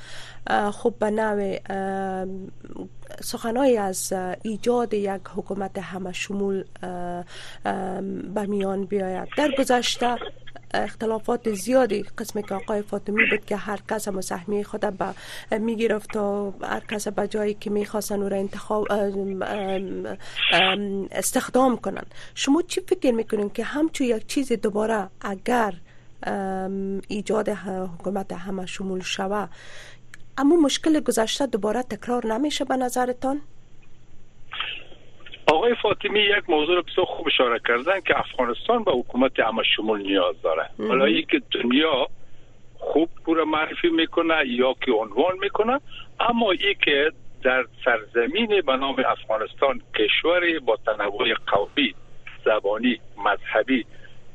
خب به نوع سخنای از ایجاد یک حکومت همه شمول به میان بیاید در گذشته اختلافات زیادی قسم که آقای فاطمی بود که هر کس هم سهمیه خود به می گرفت و هر کس به جایی که می خواستن او را انتخاب استخدام کنن شما چی فکر میکنین که همچو یک چیز دوباره اگر ایجاد حکومت همه شمول شود اما مشکل گذشته دوباره تکرار نمیشه به نظرتان؟ آقای فاطمی یک موضوع بسیار خوب اشاره کردن که افغانستان به حکومت همه شمول نیاز داره حالا که دنیا خوب پور معرفی میکنه یا که عنوان میکنه اما ای که در سرزمین به نام افغانستان کشوری با تنوع قومی زبانی مذهبی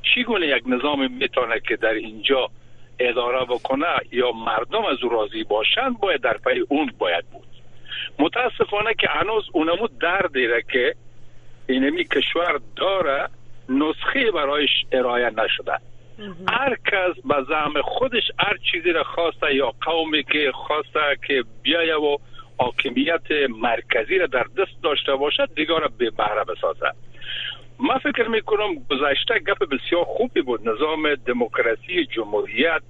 چی گونه یک نظام میتونه که در اینجا اداره بکنه یا مردم از او راضی باشند باید در پای اون باید بود متاسفانه که هنوز اونمو در دیره که اینمی کشور داره نسخه برایش ارائه نشده هر کس به زعم خودش هر چیزی را خواسته یا قومی که خواسته که بیایه و حاکمیت مرکزی را در دست داشته باشد دیگه را به بهره بسازه ما فکر میکنم گذشته گپ بسیار خوبی بود نظام دموکراسی جمهوریت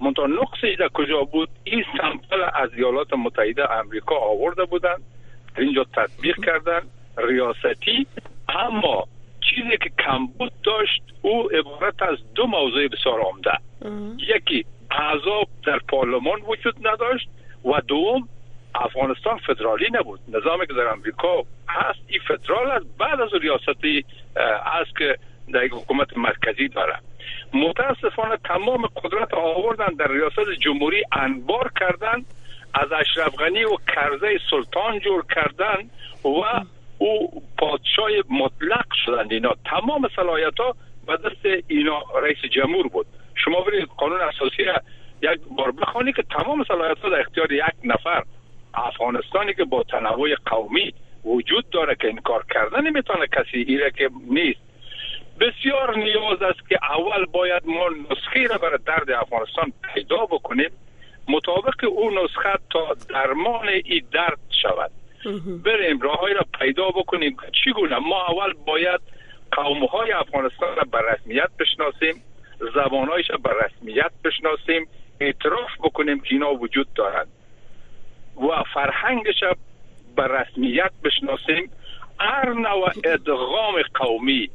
منتها نقصش در کجا بود این سمپل از ایالات متحده امریکا آورده بودن اینجا تطبیق کردن ریاستی اما چیزی که بود داشت او عبارت از دو موضوع بسیار عمده یکی اعضا در پارلمان وجود نداشت و دوم افغانستان فدرالی نبود نظامی که در امریکا هست این فدرال است بعد از ریاستی از که در حکومت مرکزی داره متاسفانه تمام قدرت آوردن در ریاست جمهوری انبار کردن از اشرف غنی و کرزه سلطان جور کردن و او پادشاه مطلق شدند اینا تمام صلاحیت ها به دست اینا رئیس جمهور بود شما برید قانون اساسی یک بار بخوانی که تمام صلاحیت ها در اختیار یک نفر افغانستانی که با تنوع قومی وجود داره که انکار کردن نمیتونه کسی ایره که نیست بسیار نیاز است که اول باید ما نسخه را برای درد افغانستان پیدا بکنیم مطابق اون نسخه تا درمان این درد شود بریم های را پیدا بکنیم چگونه ما اول باید قوم های افغانستان را به رسمیت بشناسیم هایش را به رسمیت بشناسیم اعتراف بکنیم که اینا وجود دارند و فرهنگش به رسمیت بشناسیم هر نوع ادغام قومی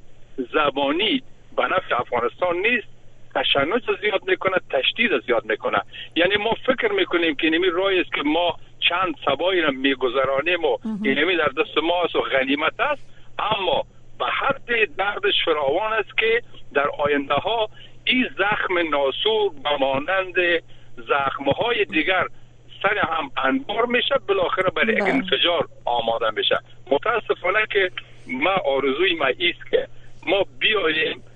زبانی به نفع افغانستان نیست تشنج زیاد میکنه تشدید زیاد میکنه یعنی ما فکر میکنیم که نمی رای است که ما چند سبایی را میگذرانیم و اینمی در دست ما است و غنیمت است اما به حد دردش فراوان است که در آیندهها این زخم ناسور به مانند زخمهای دیگر سر هم انبار میشه بالاخره برای یک بله. انفجار آماده میشه متاسفانه که ما آرزوی ما ایست که ما بیاییم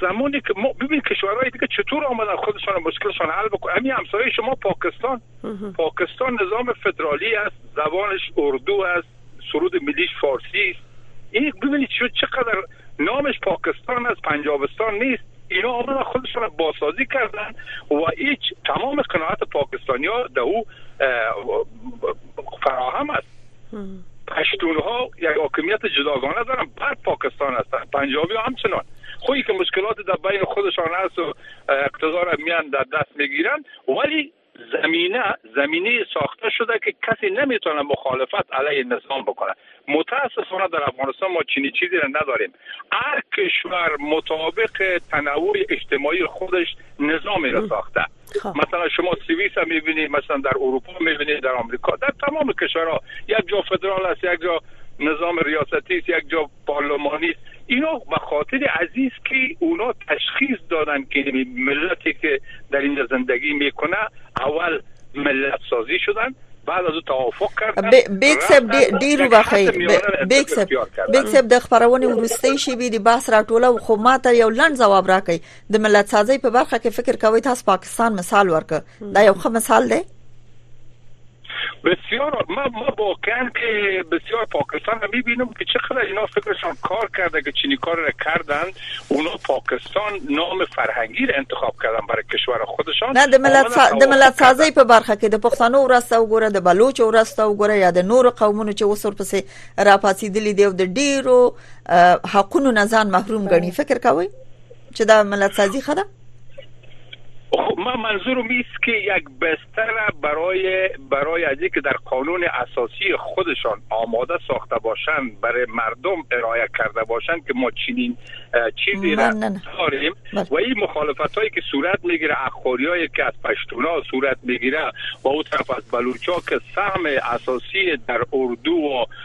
زمانی که ما ببین کشورهای دیگه چطور آمدن خودشان مشکلشان حل بکنن همین همسایه شما پاکستان پاکستان نظام فدرالی است زبانش اردو است سرود ملیش فارسی است این ببینید چقدر نامش پاکستان است پنجابستان نیست اینا آمدن خودشون را بازسازی کردن و هیچ تمام قناعت پاکستانی ها در او فراهم است پشتون ها یک حاکمیت جداگانه دارن بعد پاکستان هستن پنجابی ها همچنان خویی که مشکلات در بین خودشان هست و اقتدار میان در دست میگیرن ولی زمینه زمینه ساخته شده که کسی نمیتونه مخالفت علیه نظام بکنه متاسفانه در افغانستان ما چینی چیزی را نداریم هر کشور مطابق تنوع اجتماعی خودش نظامی را ساخته خب. مثلا شما سوئیس هم میبینید مثلا در اروپا میبینید در آمریکا در تمام کشورها یک جا فدرال است یک جا نظام ریاستی است یک جا پارلمانی است اینا به خاطر عزیز که اونا تشخیص دادن که ملتی که در این زندگی میکنه اول ملت سازی شدن بعد از توافق کردن بیگ صاحب ډیر وخی بیگ صاحب بیگ صاحب د خبرونه ورسته شي بي د بحث راټوله خو ماته یو لند جواب راکړي د ملت سازي په برخه کې فکر کوي تاسو پاکستان مثال ورک دا یو ښه مثال دی بسیار ما ما واقعا که بسیار پاکستان رو میبینم که چقدر اینا فکرشان کار کرده که چینی کار را کردن اونا پاکستان نام فرهنگی را انتخاب کردن برای کشور خودشان نه د ملت سا... د ملت سازی په برخه کې د پښتنو ورسته وګوره د بلوچ ورسته وګوره یا د نور قومونو چې وسور پسې را پاسیدلی دی او د ډیرو حقونو نه ځان محروم غني فکر کوي چې دا ملت سازی خده ما خب، من منظورم ایست که یک بستر برای برای از که در قانون اساسی خودشان آماده ساخته باشند برای مردم ارائه کرده باشند که ما چنین چیزی را داریم بله. و این مخالفت هایی که صورت میگیره اخوری هایی که از پشتونا صورت میگیره و او طرف از بلوچا که سهم اساسی در اردو و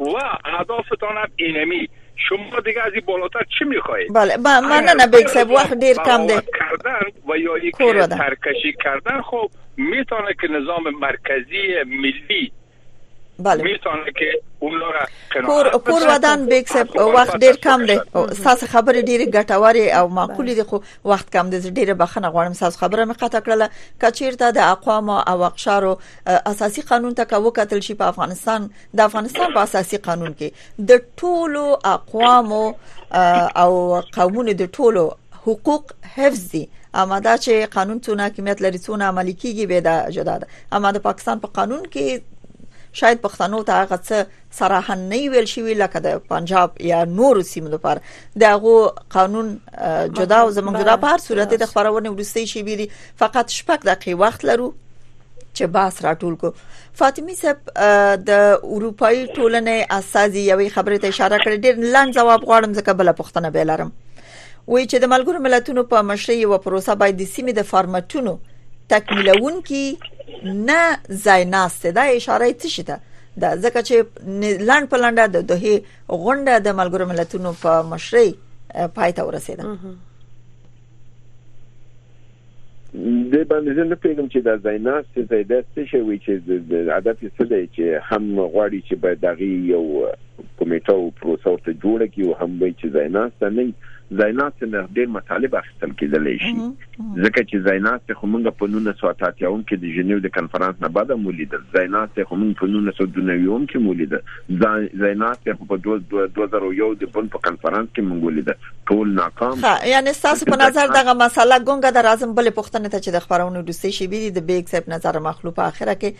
و اهداف تان هم اینمی شما دیگه از این بالاتر چی میخواهید بله با مننه بیگ صاحب وقت دیر کم ده کردن و یا یک ترکشی کردن خب میتونه که نظام مرکزی ملی بله میتونه که اون را کور کور ودان بیگ صاحب وخت ډیر کم دی تاسو خبرې ډیره ګټورې او معقولې دي خو وخت کم دی ډیره بخنه غواړم تاسو خبره مې قطع کړله کچیرته د اقوام او اقشارو اساسي قانون ته کو کتل شي په افغانستان د افغانستان په اساسي قانون کې د ټولو اقوامو او قومونو د ټولو حقوق حفظ دي اما دا چې قانون څونه حکمیت لري څونه عملی کیږي به دا جدا ده اما د پاکستان په قانون کې شاید پښتنو ته هغه څه صراحه نه ویل شي لکه د پنجاب یا نور سیمو لپاره دغه قانون جدا او زمونږ لپاره صورت د خبرونه ورسته شي ویلي فقط شپږ دقیقې وخت لرو چې باس راټول کو فاطمی صاحب د اروپאי ټولنې اساسي یوې خبرې ته اشاره کړې ډیر لاند جواب غواړم ځکه بل پښتنه به لرم وای چې د ملګرو ملتونو په مشرۍ یو پروسه باید د سیمې د فارمټونو تکمیلون کی نه ځای ناست دا اشاره څه شي ده دا ځکه چې لاند په لاند د دوه غونډه د ملګرو ملتونو په مشرۍ پای ته ورسیده د باندې زه نه پیږم چې دا زیناست چې زیده څه شي وي چې هدف یې څه دی چې هم غواړي چې باید دغه یو کمیټه او پروسه ورته جوړه کړي او هم وایي چې زیناست نه زیناست نه ډېر مطالب اخیستل کېدلی شي ځکه چې زیناست خو موږ په 1980 هم کې د جنیو د کانفرنس نه بعد مو لیدل زیناست خو موږ په 1992 هم کې مو لیدل زیناست خو په 2001 د بن په کانفرنس کې موږ لیدل ټول ناکام ها یعنی تاسو په نظر دغه مسله ګونګه د رازم بلې پښتنه ته چې د خبرونو دوسې شي بي د بیگ صاحب نظر مخلو په اخره کې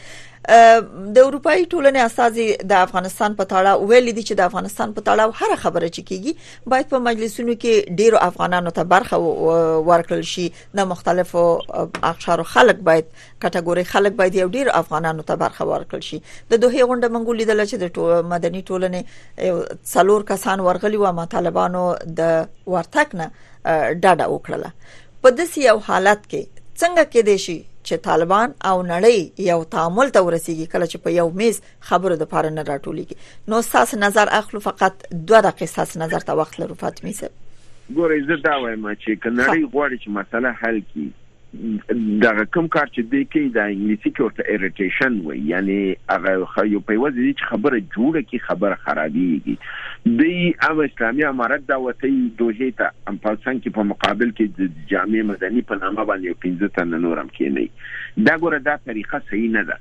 د اروپאי ټولنې استاذي د افغانستان په تړه ویل دي چې د افغانستان په تړه هر خبره چې کیږي باید په مجلسونو کې ډیرو افغانانو ته برخه ورکړل شي د مختلفو اقشارو خلک باید کټګوري خلک باید یو ډیر افغانانو ته برخه ورکړ شي د دوه غونډه منګو لیدل چې د ټول مدني ټولنې څلور کسان ورغلي و ما طالبانو د ورتک نه ډډه وکړه په داسې یو حالت کې څنګه کې دي شي چې طالبان او نړۍ یو تعامل ته ورسیږي کله چې په یو میز خبرو د پاره نه راټولېږي نو ساس نظر اخلو فقط دوه دقیقې ساس نظر ته وخت لرو فاطمی صاحب ګورې زه دا وایم چې کنړی غواړي چې مسله حل کړي دغه کوم کار چې دی کوي د انګلیسي کې ورته ایریټیشن وي یعنی هغه یو په وځي چې خبره جوړه کی خبره خرابېږي د ام اسلامي امارت دا وته دوه ته ام پاکستان کې په مقابل کې د جامع مدني په نامه باندې 15 تن نورم کېنی دا ګوره دا طریقه صحیح نه ده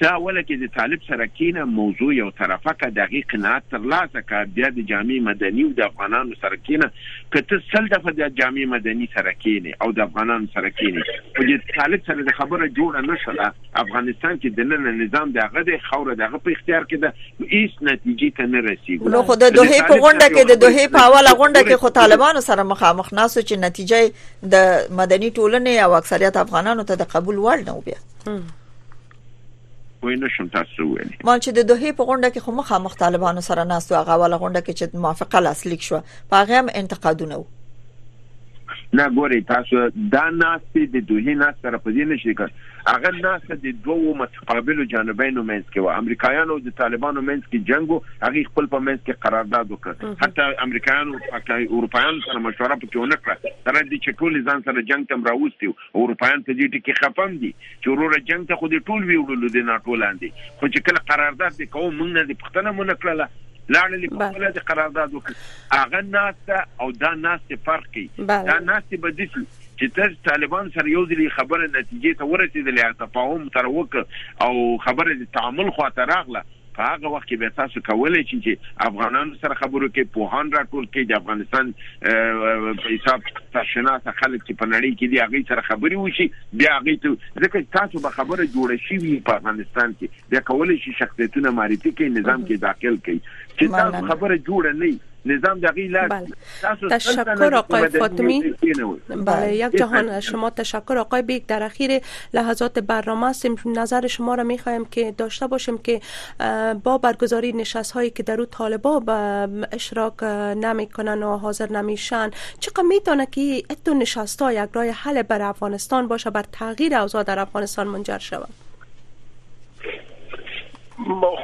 ته اوله کې د طالب سره کېنه موضوع یو طرفه که د هغې قناعت تر لاسه که بیا د جامع مدني او د افغانانو سره کېنه که ته سل دفعه د جامع مدني سره کېنې او د افغانانو سره کېنې خو د طالب سره د خبره جوړه نه شوله افغانستان کې د نن نظام د هغه د خوره د هغه په اختیار کې ده هیڅ نتیجې ته نه رسیږي نو خو د دوه په غونډه کې د دوه په اوله غونډه کې خو طالبانو سره مخامخ ناسو چې نتیجه د مدني ټولنې او اکثریت افغانانو ته د قبول وړ نه وبیا وای نه شم تاسو ویل ما چې د دوه په غونډه کې خو مخامخ طالبانو سره ناس او هغه ولا غونډه کې چې موافقه لاسلیک شو په هغه هم انتقادونه وو نه ګوري تاسو دا ناستې د دوه ناس سره په دې نشي کار هغه ناس د دوو متقابلو جانبینو منځ کې و امریکایانو د طالبانو منځ کې جنگ او هغه خپل په منځ کې قرارداد وکړ حتی امریکایانو او اروپایانو سره مشوره پکې ونه کړه تر دې چې ټول ځان سره جنگ تم راوستي او اروپایان په دې ټکی خپم دي چې وروره جنګ ته خو دې ټول ویوړلو د ناټو لاندې خو چې کله قرارداد دې کوو موږ نه دې پښتنه مونږ کړله لاړلې په خپل د قرارداد وکړ هغه ناسته او دا ناسته فرق کوي دا ناسته به دي چې تر طالبان سره یو ځلې خبره نتیجې ته ورسېدلې تفاهم تر وک او خبره د تعامل خواته راغله په هغه وخت کې بیا تاسو کولی شئ چې افغانانو سره خبرې وکړئ، پوهان راټول کړئ، د افغانستان په حساب سرشناسه خلک چې په نړۍ کې دي هغوی سره خبرې وشي، بیا هغوی ته ځکه چې تاسو به خبره جوړه شوي وي په افغانستان کې بیا کولی شئ شخصیتونه معرفي کړئ، نظام کې داخل کړئ، چې تاسو خبره جوړه نه وي. نظام دقی لست بله. تشکر آقای فاطمی بله یک جهان شما تشکر آقای بیگ در اخیر لحظات برنامه هستیم نظر شما را میخوایم که داشته باشیم که با برگزاری نشست هایی که در او طالبا به اشراک نمیکنن و حاضر نمیشن چقدر میتونه که اتو نشست ها یک رای حل بر افغانستان باشه بر تغییر اوضاع در افغانستان منجر شود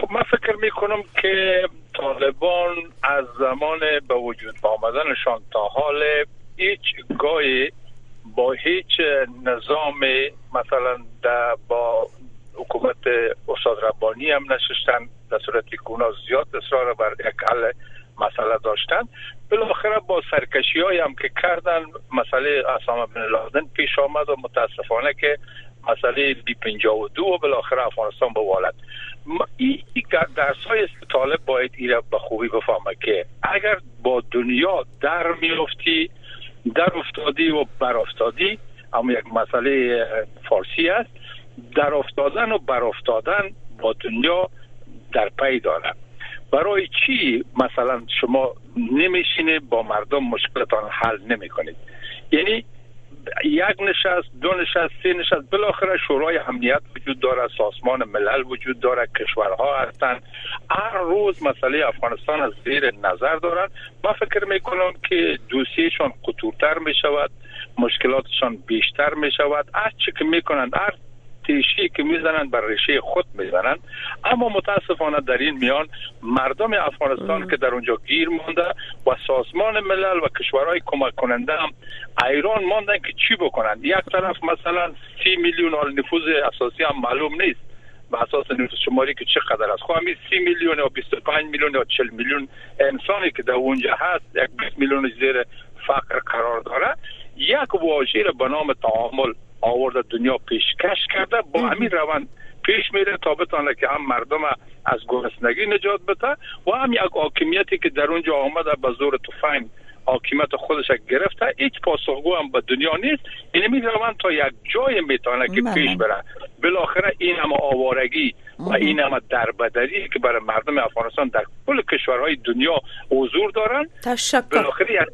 خب من فکر میکنم که طالبان از زمان به وجود آمدنشان تا حال هیچ گای با هیچ نظام مثلا با حکومت استاد ربانی هم نشستن در صورت کونا زیاد اصرار بر یک حل مسئله داشتن بالاخره با سرکشی هم که کردن مسئله اسامه بن لادن پیش آمد و متاسفانه که مسئله بی پنجا و دو و بالاخره افغانستان به والد این درس های طالب باید این را به خوبی بفهمه که اگر با دنیا در میافتی در افتادی و بر افتادی اما یک مسئله فارسی است در افتادن و بر افتادن با دنیا در پی داره برای چی مثلا شما نمیشینه با مردم مشکلتان حل نمی کنید یعنی یک نشست دو نشست سه نشست بالاخره شورای امنیت وجود داره سازمان ملل وجود داره کشورها هستند هر روز مسئله افغانستان از زیر نظر دارند. ما فکر میکنم که شان قطورتر می شود مشکلاتشان بیشتر می شود هر چی که میکنند هر تیشی که میزنند بر ریشه خود میزنند اما متاسفانه در این میان مردم افغانستان که در اونجا گیر مانده و سازمان ملل و کشورهای کمک کننده هم ایران ماندن که چی بکنند یک طرف مثلا سی میلیون حال نفوذ اساسی هم معلوم نیست به اساس نفوذ شماری که چقدر است خب همین سی میلیون یا 25 میلیون یا 40 میلیون انسانی که در اونجا هست یک 20 میلیون زیر فقر قرار داره یک واژه به نام تعامل آورده دنیا پیشکش کرده با همین روند پیش میره تا بتانه که هم مردم از گرسنگی نجات بده و هم یک حاکمیتی که در اونجا آمده به زور تفنگ حاکمیت خودش گرفته هیچ پاسخگو هم به دنیا نیست این یعنی می روند تا یک جای میتانه که بله. پیش بره بالاخره این هم آوارگی و این هم دربدری که برای مردم افغانستان در کل کشورهای دنیا حضور دارند بالاخره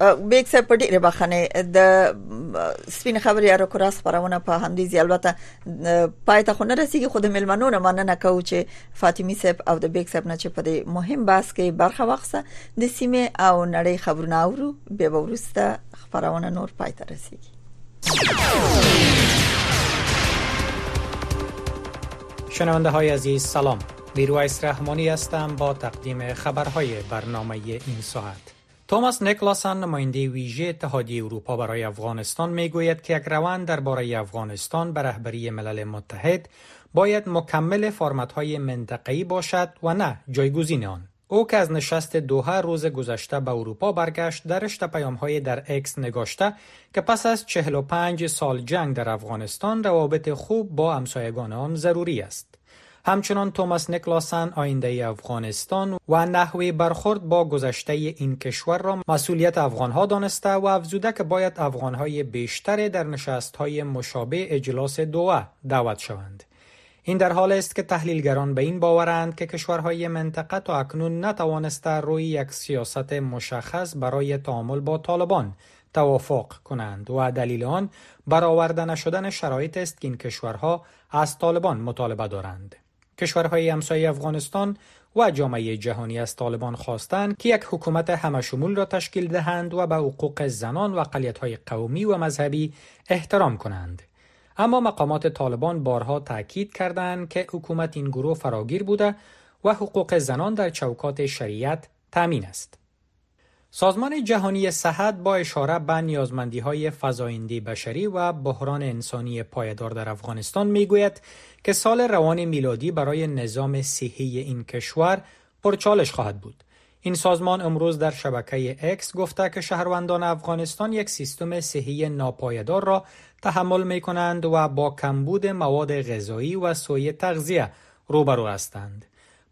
بیگ صاحب په ډیره بخنه د سپین خبري ارو کراس خبرونه په همدې ځای البته پای ته خو نه رسیدي خو د ملمنو نه مننه کوو چې فاطمی صاحب او د بیگ صاحب نه چې په دې مهم بحث کې برخه واخسته د سیمه او نړۍ خبرونه اورو به ورسته خبرونه نور پای ته رسیدي شنونده های عزیز سلام میرویس رحمانی هستم با تقدیم خبرهای برنامه این ساعت توماس نیکلاسن نماینده ویژه اتحادی اروپا برای افغانستان میگوید که یک روند درباره افغانستان به رهبری ملل متحد باید مکمل فرمت های منطقی باشد و نه جایگزین آن او که از نشست دوها روز گذشته به اروپا برگشت در رشته پیام های در اکس نگاشته که پس از 45 سال جنگ در افغانستان روابط خوب با همسایگان آن ضروری است همچنان توماس نکلاسن آینده افغانستان و نحوه برخورد با گذشته این کشور را مسئولیت افغانها دانسته و افزوده که باید افغانهای بیشتر در نشستهای مشابه اجلاس دوه دعوت شوند. این در حال است که تحلیلگران به این باورند که کشورهای منطقه تا اکنون نتوانسته روی یک سیاست مشخص برای تعامل با طالبان توافق کنند و دلیل آن برآورده نشدن شرایط است که این کشورها از طالبان مطالبه دارند. کشورهای همسایه افغانستان و جامعه جهانی از طالبان خواستند که یک حکومت همشمول را تشکیل دهند و به حقوق زنان و اقلیت‌های قومی و مذهبی احترام کنند. اما مقامات طالبان بارها تاکید کردند که حکومت این گروه فراگیر بوده و حقوق زنان در چوکات شریعت تامین است. سازمان جهانی صحت با اشاره به های فزاینده بشری و بحران انسانی پایدار در افغانستان گوید که سال روان میلادی برای نظام صحی این کشور پرچالش خواهد بود. این سازمان امروز در شبکه اکس گفته که شهروندان افغانستان یک سیستم صحی ناپایدار را تحمل می کنند و با کمبود مواد غذایی و سوی تغذیه روبرو هستند.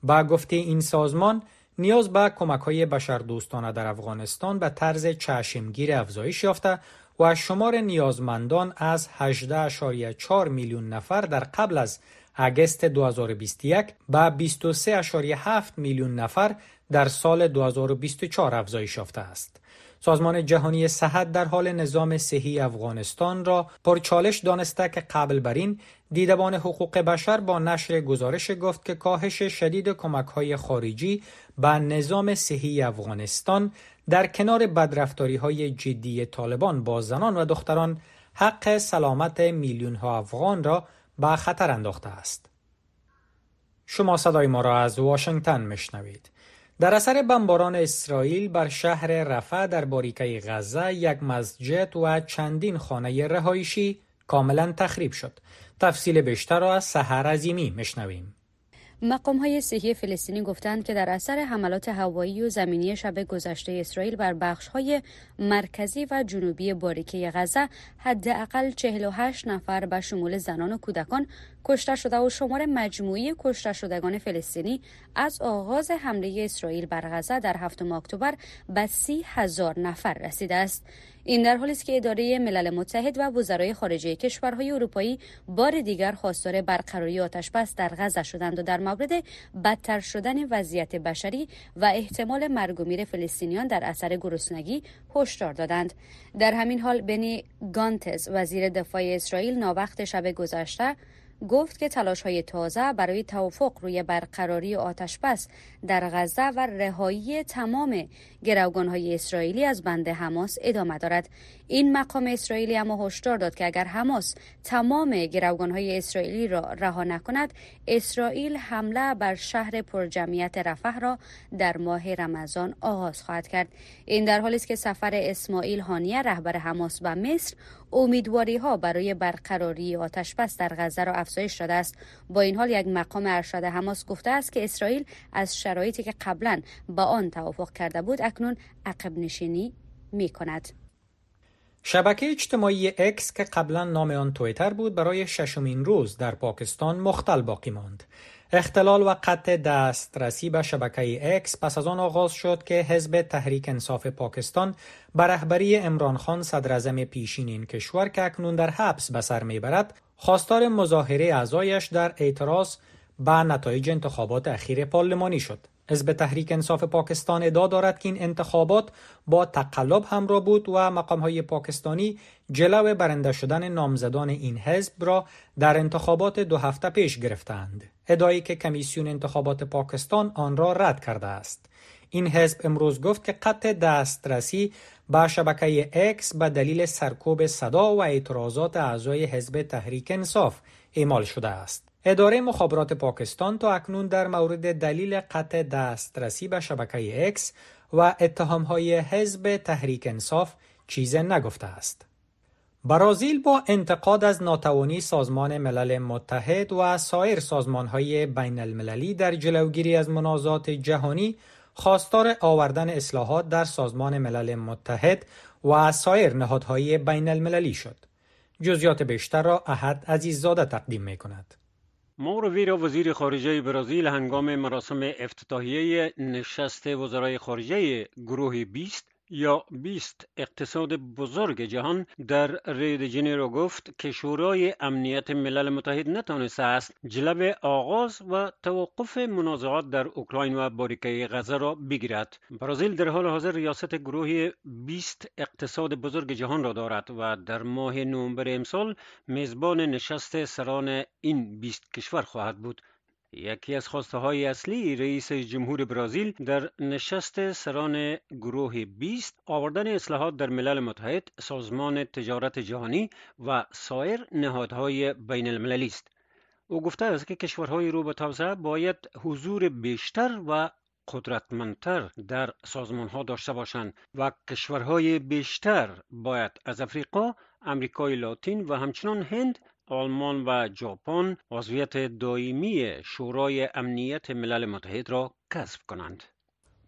با گفته این سازمان نیاز به کمک های بشردوستانه در افغانستان به طرز چشمگیر افزایش یافته و شمار نیازمندان از 18.4 میلیون نفر در قبل از اگست 2021 به 23.7 میلیون نفر در سال 2024 افزایش یافته است. سازمان جهانی صحت در حال نظام صحی افغانستان را پرچالش دانسته که قبل بر این دیدبان حقوق بشر با نشر گزارش گفت که کاهش شدید کمک های خارجی به نظام صحی افغانستان در کنار بدرفتاری های جدی طالبان با زنان و دختران حق سلامت میلیون ها افغان را به خطر انداخته است. شما صدای ما را از واشنگتن مشنوید. در اثر بمباران اسرائیل بر شهر رفع در باریکه غزه یک مسجد و چندین خانه رهایشی کاملا تخریب شد. تفصیل بیشتر را از سحر عظیمی مشنویم. مقام های صحی فلسطینی گفتند که در اثر حملات هوایی و زمینی شب گذشته اسرائیل بر بخش های مرکزی و جنوبی باریکه غزه حداقل 48 نفر به شمول زنان و کودکان کشته شده و شمار مجموعی کشته شدگان فلسطینی از آغاز حمله اسرائیل بر غزه در هفتم اکتبر به 30 هزار نفر رسیده است. این در حالی است که اداره ملل متحد و وزرای خارجه کشورهای اروپایی بار دیگر خواستار برقراری بس در غزه شدند و در مورد بدتر شدن وضعیت بشری و احتمال مرگ و میر فلسطینیان در اثر گرسنگی هشدار دادند در همین حال بنی گانتز وزیر دفاع اسرائیل ناوقت شب گذشته گفت که تلاش های تازه برای توافق روی برقراری آتش در غزه و رهایی تمام گروگان های اسرائیلی از بند حماس ادامه دارد این مقام اسرائیلی اما هشدار داد که اگر حماس تمام گروگان های اسرائیلی را رها نکند اسرائیل حمله بر شهر پرجمعیت رفح را در ماه رمضان آغاز خواهد کرد این در حالی است که سفر اسماعیل هانیه رهبر حماس به مصر امیدواری ها برای برقراری آتش بس در غزه را افزایش داده است با این حال یک مقام ارشد حماس گفته است که اسرائیل از شرایطی که قبلا با آن توافق کرده بود اکنون عقب نشینی می کند. شبکه اجتماعی اکس که قبلا نام آن تویتر بود برای ششمین روز در پاکستان مختل باقی ماند اختلال و قطع دسترسی به شبکه اکس پس از آن آغاز شد که حزب تحریک انصاف پاکستان به رهبری امران خان صدر پیشین این کشور که اکنون در حبس به سر میبرد خواستار مظاهره اعضایش در اعتراض به نتایج انتخابات اخیر پارلمانی شد حزب تحریک انصاف پاکستان ادعا دارد که این انتخابات با تقلب همراه بود و مقام های پاکستانی جلو برنده شدن نامزدان این حزب را در انتخابات دو هفته پیش گرفتند. ادعایی که کمیسیون انتخابات پاکستان آن را رد کرده است این حزب امروز گفت که قطع دسترسی به شبکه اکس به دلیل سرکوب صدا و اعتراضات اعضای حزب تحریک انصاف اعمال شده است اداره مخابرات پاکستان تا اکنون در مورد دلیل قطع دسترسی به شبکه اکس و اتهامهای حزب تحریک انصاف چیز نگفته است برازیل با انتقاد از ناتوانی سازمان ملل متحد و سایر های بین المللی در جلوگیری از منازعات جهانی خواستار آوردن اصلاحات در سازمان ملل متحد و سایر نهادهای بین المللی شد. جزیات بیشتر را احد عزیززاده تقدیم می کند. مورو وزیر خارجه برازیل هنگام مراسم افتتاحیه نشست وزرای خارجه گروه بیست یا بیست اقتصاد بزرگ جهان در رید جنیرو گفت که شورای امنیت ملل متحد نتانسته است جلب آغاز و توقف منازعات در اوکراین و باریکه غزه را بگیرد برازیل در حال حاضر ریاست گروه 20 اقتصاد بزرگ جهان را دارد و در ماه نوامبر امسال میزبان نشست سران این 20 کشور خواهد بود یکی از خواسته های اصلی رئیس جمهور برزیل در نشست سران گروه 20 آوردن اصلاحات در ملل متحد، سازمان تجارت جهانی و سایر نهادهای بین المللی است. او گفته است که کشورهای رو به توسعه باید حضور بیشتر و قدرتمندتر در سازمان ها داشته باشند و کشورهای بیشتر باید از افریقا، امریکای لاتین و همچنان هند آلمان و ژاپن عضویت دائمی شورای امنیت ملل متحد را کسب کنند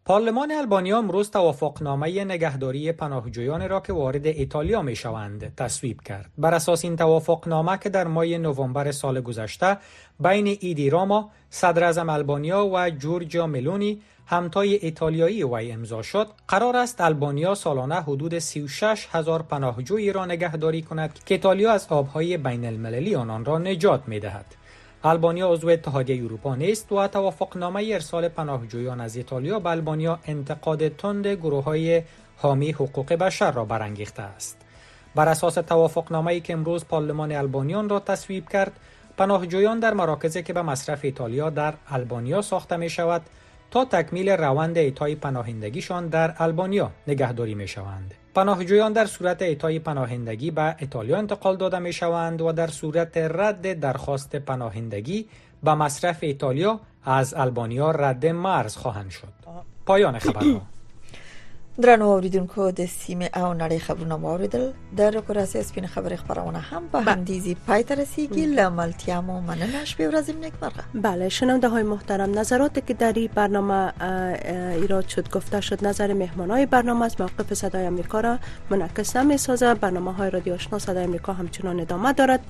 پارلمان البانیا امروز توافقنامه نگهداری پناهجویان را که وارد ایتالیا می شوند تصویب کرد. بر اساس این توافقنامه که در ماه نوامبر سال گذشته بین ایدی راما صدر البانیا و جورجیا ملونی همتای ایتالیایی وی امضا شد قرار است البانیا سالانه حدود 36 هزار پناهجویی را نگهداری کند که ایتالیا از آبهای بین المللی آنان را نجات می دهد. البانیا عضو اتحادیه اروپا نیست و توافقنامه ارسال پناهجویان از ایتالیا به البانیا انتقاد تند گروه های حامی حقوق بشر را برانگیخته است بر اساس ای که امروز پارلمان البانیان را تصویب کرد پناهجویان در مراکزی که به مصرف ایتالیا در البانیا ساخته می شود تا تکمیل روند ایتای پناهندگیشان در البانیا نگهداری می شوند. پناهجویان در صورت ایتای پناهندگی به ایتالیا انتقال داده می شوند و در صورت رد درخواست پناهندگی به مصرف ایتالیا از البانیا رد مرز خواهند شد پایان خبرنامه درنو اوریدونکو د سیمه او نړۍ خبرونه واوریدل د رکوراسي سپین خبرې خبرونه هم په بله. همدیزی پای ته رسیدگی لملتیا مو مننه شپې ورځې نیک مرغه بله شنونده های محترم نظراتی که در این برنامه ایراد شد گفته شد نظر مهمان های برنامه از موقف صدای امریکا را منعکس نمی سازه برنامه های رادیو آشنا صدای امریکا همچنان ادامه دارد